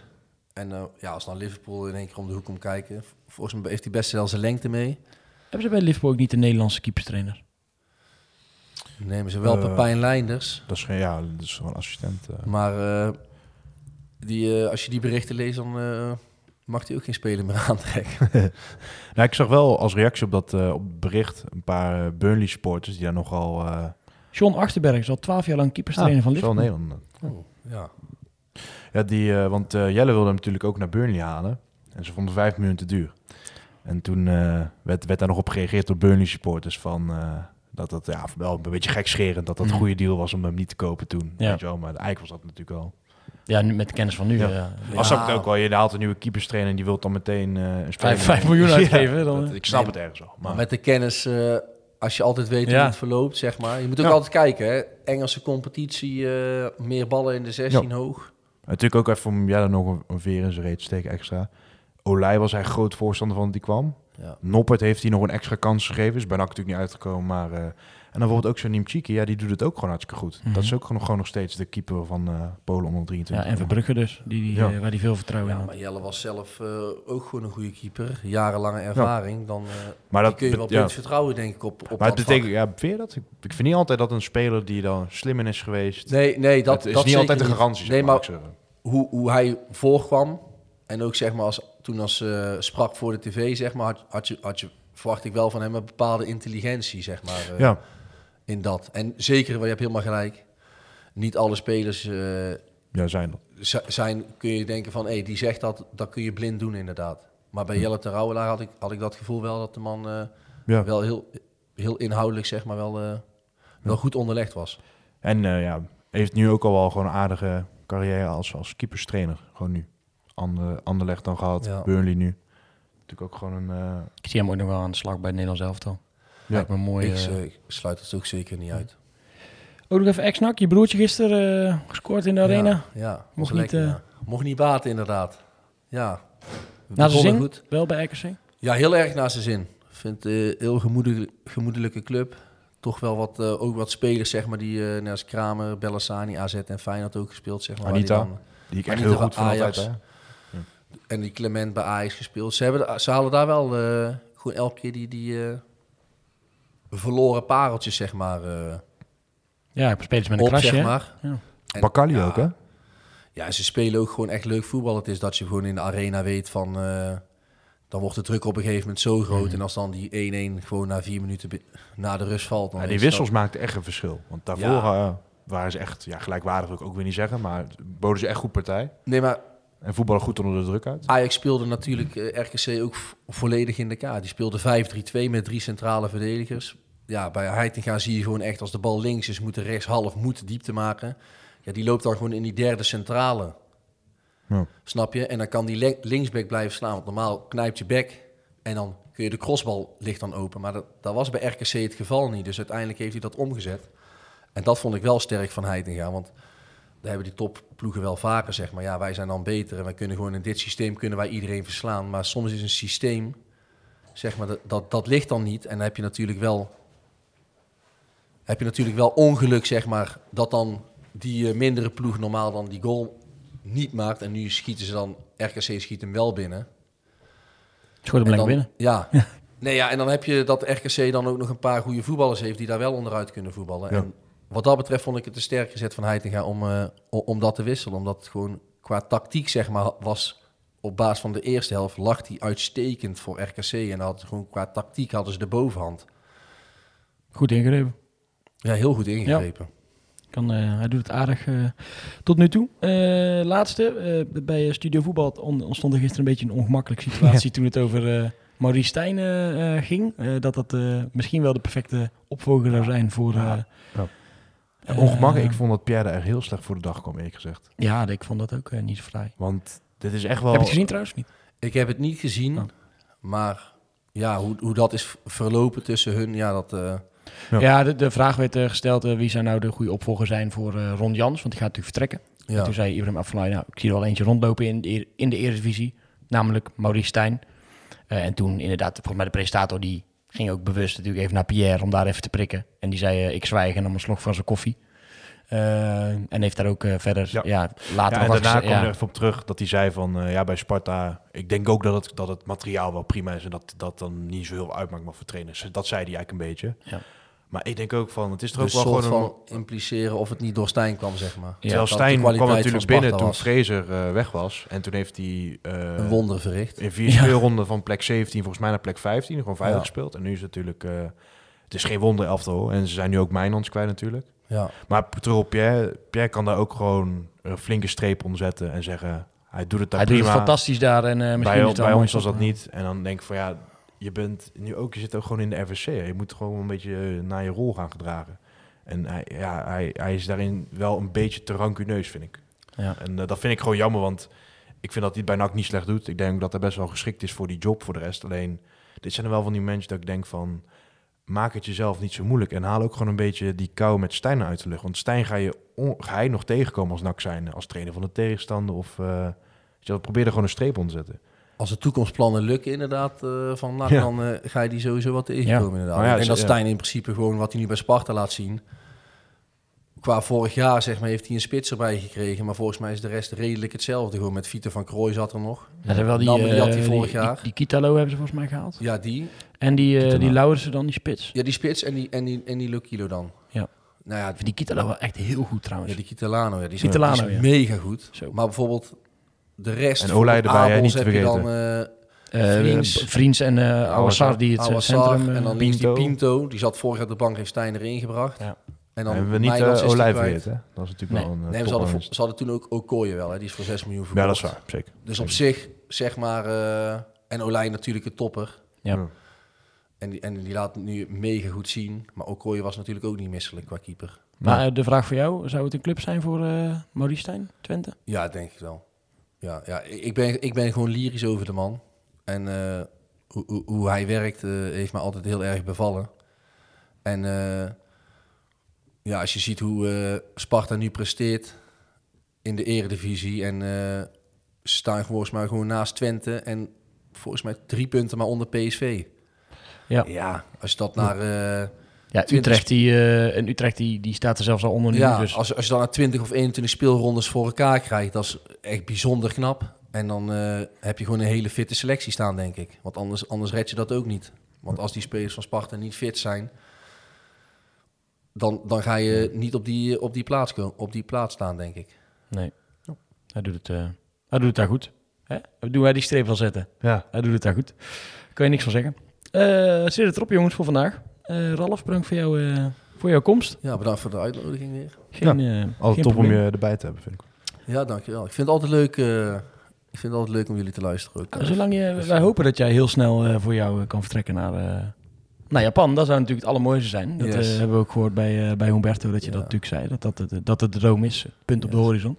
En eh, ja, als dan Liverpool in één keer om de hoek komt kijken, volgens mij heeft hij best wel zijn lengte mee. Hebben ze bij Liverpool ook niet de Nederlandse keeperstrainer? Nemen ze wel Eh, Pepijn Leinders. Dat is geen, ja, dat is gewoon assistent. eh. Maar eh, die, eh, als je die berichten leest, dan, eh, mag hij ook geen speler meer aantrekken. Nou, ik zag wel als reactie op dat eh, op bericht een paar eh, Burnley supporters die daar nogal... eh John Achterberg is al 12 jaar lang keeperstrainer van is wel Liverpool. Nederland. Oh, ja. Ja, die, want eh, Jelle wilde hem natuurlijk ook naar Burnley halen. En ze vonden vijf minuten te duur. En toen eh, werd, werd daar nog op gereageerd door Burnley supporters van... eh, dat dat ja, wel een beetje gekscherend dat dat een Mhm. goede deal was om hem niet te kopen toen. Ja. Weet je wel, maar eigenlijk was dat natuurlijk al. Ja, nu met de kennis van nu. Ja. Ja. Was ook, ook wel, je haalt een nieuwe keeperstrainer en die wil dan meteen eh een speler. Vijf- vijf miljoen Ja, uitgeven, dan, dat- eh. ik snap Nee, het ergens wel. Maar, met de kennis, eh, als je altijd weet Ja. hoe het verloopt, zeg maar. Je moet ook Ja. altijd kijken, hè. Engelse competitie, eh, meer ballen in de 16 hoog. natuurlijk ook even om Jelle nog een, een veer in zijn reet steken extra. Olij was hij groot voorstander van dat die kwam. Ja. Noppert heeft hij nog een extra kans gegeven. Is bij NAC natuurlijk niet uitgekomen. Maar, eh, dan bijvoorbeeld ook zo'n Niemchiki. Ja, die doet het ook gewoon hartstikke goed. Mhm. Dat is ook gewoon, gewoon nog steeds de keeper van eh, Polen onder 23. Ja, en Verbrugge dus, die, die, Ja. eh, waar die veel vertrouwen in Ja, had. maar Jelle was zelf eh, ook gewoon een goede keeper. Jarenlange ervaring. Dan eh, maar dat kun je wel ja. vertrouwen, denk ik, op, op Maar het dat betekent, ja, vind je dat? Ik, ik vind niet altijd dat een speler die dan slim in is geweest. Nee, nee, dat het is dat niet altijd een niet. garantie. Nee, maar, hoe, hoe hij voorkwam. En ook zeg maar als, toen als eh, sprak voor de tv, zeg maar, had, had, je, had je, verwacht ik wel van hem een bepaalde intelligentie, zeg maar, eh, ja, in dat. En zeker, je hebt helemaal gelijk. Niet alle spelers eh, ja, zijn zijn, kun je denken van, hé, die zegt dat, dat kun je blind doen inderdaad. Maar bij Jelle Terouwelaar had ik, had ik dat gevoel wel dat de man eh, Ja. wel heel, heel inhoudelijk, zeg maar, wel, eh, wel goed onderlegd was. En eh, ja, heeft nu ook al wel gewoon een aardige carrière als, als keeperstrainer. Gewoon nu. Ander, Anderlecht dan gehad, Ja. Burnley nu. Natuurlijk ook gewoon een... eh, Ik zie hem ook nog wel aan de slag bij het Nederlands elftal. Ja. Lijkt me mooi. ik eh. ik sluit het ook zeker niet uit. Ook nog even ex-nak. Je broertje gisteren eh, gescoord in de arena. Ja, Mocht niet, lekker, eh, ja. mocht niet baten, inderdaad. Ja. Naar zijn zin, goed. wel bij RKC. Ja, heel erg naar zijn zin. Ik vind het een heel gemoedelijk, gemoedelijke club. Toch wel wat, eh, ook wat spelers, zeg maar, die eh net als Kramer, Bellassani, AZ en Feyenoord ook gespeeld, zeg maar. waar die Anita. dan- die ik echt niet heel goed van Ajax. altijd. Hè? en die Clement bij Ajax gespeeld. Ze, hebben, ze halen daar wel eh, gewoon elke keer die, die eh, verloren pareltjes, zeg maar, eh, Ja, spelers met een op, krasje. zeg maar. Ja. En- Bakali ja, ook, hè? Ja, ze spelen ook gewoon echt leuk voetbal. Het is dat je gewoon in de arena weet van... eh, dan wordt de druk op een gegeven moment zo groot. Mhm. En als dan die 1-1 gewoon na vier minuten na de rust valt... Dan Ja, die is wissels dat- maakten echt een verschil. Want daarvoor Ja. eh, waren ze echt ja, gelijkwaardig, wil ik ook weer niet zeggen. Maar boden ze echt goed partij. Nee, maar En voetballen goed onder de druk uit. Ajax speelde natuurlijk RKC ook volledig in de kaart. Die speelde 5-3-2 met drie centrale verdedigers. Ja, bij Heitinga zie je gewoon echt als de bal links is, moet er rechts half moet diepte maken. Ja, die loopt dan gewoon in die derde centrale. Ja. Snap je? En dan kan die linksback blijven slaan. Want normaal knijpt je back en dan kun je de crossbal ligt dan open. Maar dat, dat was bij RKC het geval niet. Dus uiteindelijk heeft hij dat omgezet. En dat vond ik wel sterk van Heitinga. Want daar hebben die topploegen wel vaker, zeg maar. Ja, wij zijn dan beter en wij kunnen gewoon in dit systeem kunnen wij iedereen verslaan. Maar soms is een systeem, zeg maar, dat, dat, dat ligt dan niet. En dan heb je natuurlijk wel, heb je natuurlijk wel ongeluk, zeg maar, dat dan die eh, mindere ploeg normaal dan die goal niet maakt. En nu schieten ze dan, RKC schiet hem wel binnen. Schoot hem binnen. Ja. Nee, ja, en dan heb je dat RKC dan ook nog een paar goede voetballers heeft die daar wel onderuit kunnen voetballen. Ja. En wat dat betreft vond ik het een sterk gezet van Heitinga om, eh, o- om dat te wisselen. Omdat het gewoon qua tactiek, zeg maar, was op basis van de eerste helft lag hij uitstekend voor RKC. En had ze gewoon qua tactiek hadden ze de bovenhand. Goed ingrepen. Ja, heel goed ingegrepen. Kan, eh, hij doet het aardig eh, tot nu toe. Eh, laatste, bij Studio Voetbal on- ontstond er gisteren een beetje een ongemakkelijke situatie toen het over Maurice Stijn ging. Dat dat misschien wel de perfecte opvolger zou zijn voor... Ja. Ja. Ongemakkelijk. ik vond dat Pierre er heel slecht voor de dag kwam, eerlijk gezegd. Ja, ik vond dat ook niet zo vrij. Want dit is echt wel... Heb je het gezien trouwens? Niet? Ik heb het niet gezien, Oh. maar ja, hoe, hoe dat is verlopen tussen hun, ja, dat... Ja. Ja, de, de vraag werd eh, gesteld eh, wie zou nou de goede opvolger zijn voor eh, Ron Jans, want die gaat natuurlijk vertrekken. En toen zei Ibrahim Afellay, nou, ik zie er wel eentje rondlopen in de, in de Eredivisie, namelijk Maurice Stijn. En toen inderdaad, volgens mij de presentator, die ging ook bewust natuurlijk even naar Pierre om daar even te prikken. En die zei, ik zwijg en nam een slok van zijn koffie. En heeft daar ook verder, ja, Ja. later Ja, en daarna kwam ja. er even op terug dat hij zei van ja, bij Sparta. Ik denk ook dat het, dat het materiaal wel prima is en dat dat dan niet zo heel uitmaakt maar voor trainers. Dat zei hij eigenlijk een beetje. Ja. Maar ik denk ook van, het is toch Een ook wel gewoon een... van impliceren of het niet door Stijn kwam, zeg maar. Ja, Terwijl Stijn kwam natuurlijk binnen toen. Fraser eh, weg was. En toen heeft hij eh, Een wonder verricht. in vier Ja. speelronden van plek 17 volgens mij naar plek 15. Gewoon veilig Ja. gespeeld. En nu is het natuurlijk... eh, het is geen wonder elftal. En ze zijn nu ook Mijnans kwijt natuurlijk. Ja. Maar terug op Pierre. Pierre kan daar ook gewoon een flinke streep onder zetten. En zeggen, hij doet het daar Hij doet prima. het fantastisch daar en eh misschien bij ons was dat niet. En dan denk ik van ja, je bent nu ook, je zit ook gewoon in de RVC. hè. Je moet gewoon een beetje eh, naar je rol gaan gedragen. En hij, ja, hij, hij is daarin wel een beetje te rancuneus, vind ik. Ja. En eh, dat vind ik gewoon jammer, want ik vind dat hij het bij NAC niet slecht doet. Ik denk dat hij best wel geschikt is voor die job voor de rest. Alleen, dit zijn er wel van die mensen dat ik denk van... Maak het jezelf niet zo moeilijk en haal ook gewoon een beetje die kou met Stijn uit de lucht. Want Stijn ga je, ga je nog tegenkomen als NAC zijn, als trainer van de tegenstander of... je wel, probeer er gewoon een streep onder te zetten. Als de toekomstplannen lukken inderdaad uh, van NAC, Ja. dan uh, ga je die sowieso wat tegenkomen Ja. inderdaad. Maar ja, en dat ja. Stijn in principe gewoon wat hij nu bij Sparta laat zien. Qua vorig jaar zeg maar heeft hij een spits erbij gekregen, maar volgens mij is de rest redelijk hetzelfde. Gewoon met Vieter van Krooi zat er nog. Ja, ze hebben wel die, die had eh, hij vorig die, jaar. Die, die Kitalo hebben ze volgens mij gehaald. Ja, die. En die, eh Kitalo. die Lauwersen dan, die spits. Ja, die spits en die, en die, en die Lukilo dan. Ja. Nou ja, die Kitalo wel echt heel goed trouwens. ja die Kitalano, ja, die is, Kitalano, die is ja. mega goed. Zo. Maar bijvoorbeeld de rest En Olij de erbij, hè, Abels niet te heb je dan... vergeten. eh, Eh, Vriends. Vriends en eh Awassar die het Awassar, centrum... en dan die Pinto. Die zat vorig jaar de bank, heeft Stijn erin gebracht. Ja. En Dan hebben we niet uh, Olij vergeten. hè? Dat is natuurlijk Nee. wel een uh, Nee, ze hadden, ze hadden toen ook Okoye wel. Hè. Die is voor 6 miljoen Ja, verkocht. dat is waar, zeker. Dus op zich, zeg maar... eh, en Olij natuurlijk een topper. Ja. En die, en die laat het nu mega goed zien. Maar Okoye was natuurlijk ook niet misselijk qua keeper. Maar de vraag voor jou, zou het een club zijn voor eh Maurice Stijn, Twente? Ja, denk ik wel. Ja, ja ik, ben, ik ben gewoon lyrisch over de man. En eh, hoe, hoe, hoe hij werkt eh, heeft me altijd heel erg bevallen. En eh, ja, als je ziet hoe Sparta nu presteert in de eredivisie... en ze staan volgens mij gewoon naast Twente... en volgens mij drie punten maar onder PSV. Ja. Ja, als je dat naar... eh, Ja, 20 Utrecht, die, eh, en Utrecht die, die staat er zelfs al onder nu. Ja, dus als, als je dan naar 20 of 21 speelrondes voor elkaar krijgt, dat is echt bijzonder knap. En dan eh, heb je gewoon een hele fitte selectie staan, denk ik. Want anders, anders red je dat ook niet. Want als die spelers van Sparta niet fit zijn, dan, dan ga je niet op die, op, die plaats, op die plaats staan, denk ik. Nee, hij doet het, eh, hij doet het daar goed. Hè? Doen wij die streep wel zetten? Ja. Hij doet het daar goed. Kan je niks van zeggen. Eh zit het erop jongens voor vandaag. Eh Ralf, bedankt voor, jou, eh, voor jouw komst. Ja, bedankt voor de uitnodiging weer. Geen, eh, Altijd geen top om je erbij te hebben, vind ik. Ja, dankjewel. Ik vind het altijd leuk, eh, ik vind het altijd leuk om jullie te luisteren ook. Nou, zolang je, wij hopen dat jij heel snel eh, voor jou kan vertrekken naar, eh, naar Japan. Dat zou natuurlijk het allermooiste zijn. Dat Yes. eh, hebben we ook gehoord bij, eh, bij Humberto, dat je Ja. dat natuurlijk zei. Dat dat, het- dat het de droom is. Punt op de horizon.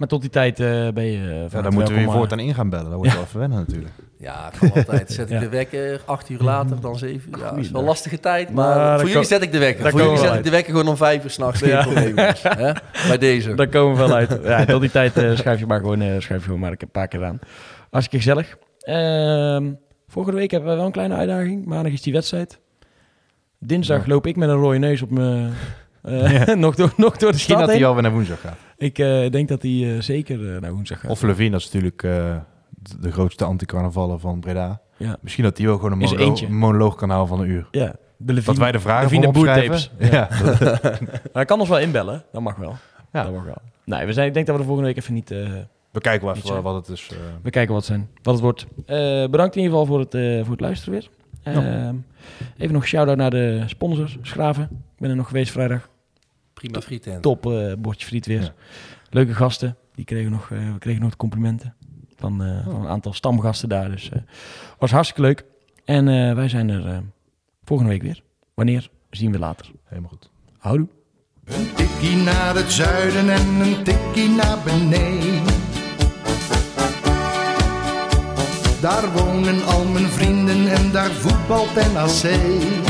Maar tot die tijd eh, ben je uh, Ja, daar moeten we je voortaan in gaan bellen. Dat wordt wel even wennen natuurlijk. Ja, kan altijd. Zet ik Ja. de wekker acht uur later, dan zeven uur. Ja, dat is wel een lastige tijd, Maar voor jullie zet ik de wekker. Voor jullie zet ik de wekker gewoon om vijf uur s'nachts. Geen Ja. probleem. jongens. Hè? Bij deze. Daar komen we wel uit. Ja, tot die tijd eh, schrijf je maar gewoon, eh, schrijf je gewoon maar een paar keer aan. Hartstikke gezellig. Ehm, volgende week hebben we wel een kleine uitdaging. Maandag is die wedstrijd. Dinsdag loop ik met een rode neus op mijn... eh, nog, door, nog door de Misschien stad dat hij alweer naar woensdag gaat. Ik eh, denk dat hij eh, zeker eh, naar woensdag gaat. Of Levine, dat is natuurlijk eh, de- grootste anti-carnavallen van Breda. Ja. Misschien dat hij wel gewoon een monoloog, eentje. een monoloog kan houden van een uur. ja, de Levine, Dat wij de vragen Levine voor opschrijven. Ja. Hij kan ons wel inbellen. Dat mag wel. Ja. Dat mag wel. Nee, we zijn, ik denk dat we de volgende week even niet... eh, We kijken wel even wat het is. eh. We kijken wat, het zijn, wat het wordt. Eh, bedankt in ieder geval voor het, eh, voor het luisteren weer. Ehm, even nog shout-out naar de sponsors, Schraven. Ik ben er nog geweest vrijdag. Prima frietent. Top eh, bordje friet weer. Ja. Leuke gasten. Die kregen nog, eh, we kregen nog de complimenten van, eh, van een aantal stamgasten daar. Dus eh, was hartstikke leuk. En eh, wij zijn er eh, volgende week weer. Wanneer, zien we later. Helemaal goed. Houdoe. Een tikkie naar het zuiden en een tikkie naar beneden. Daar wonen al mijn vrienden en daar voetbalt NAC.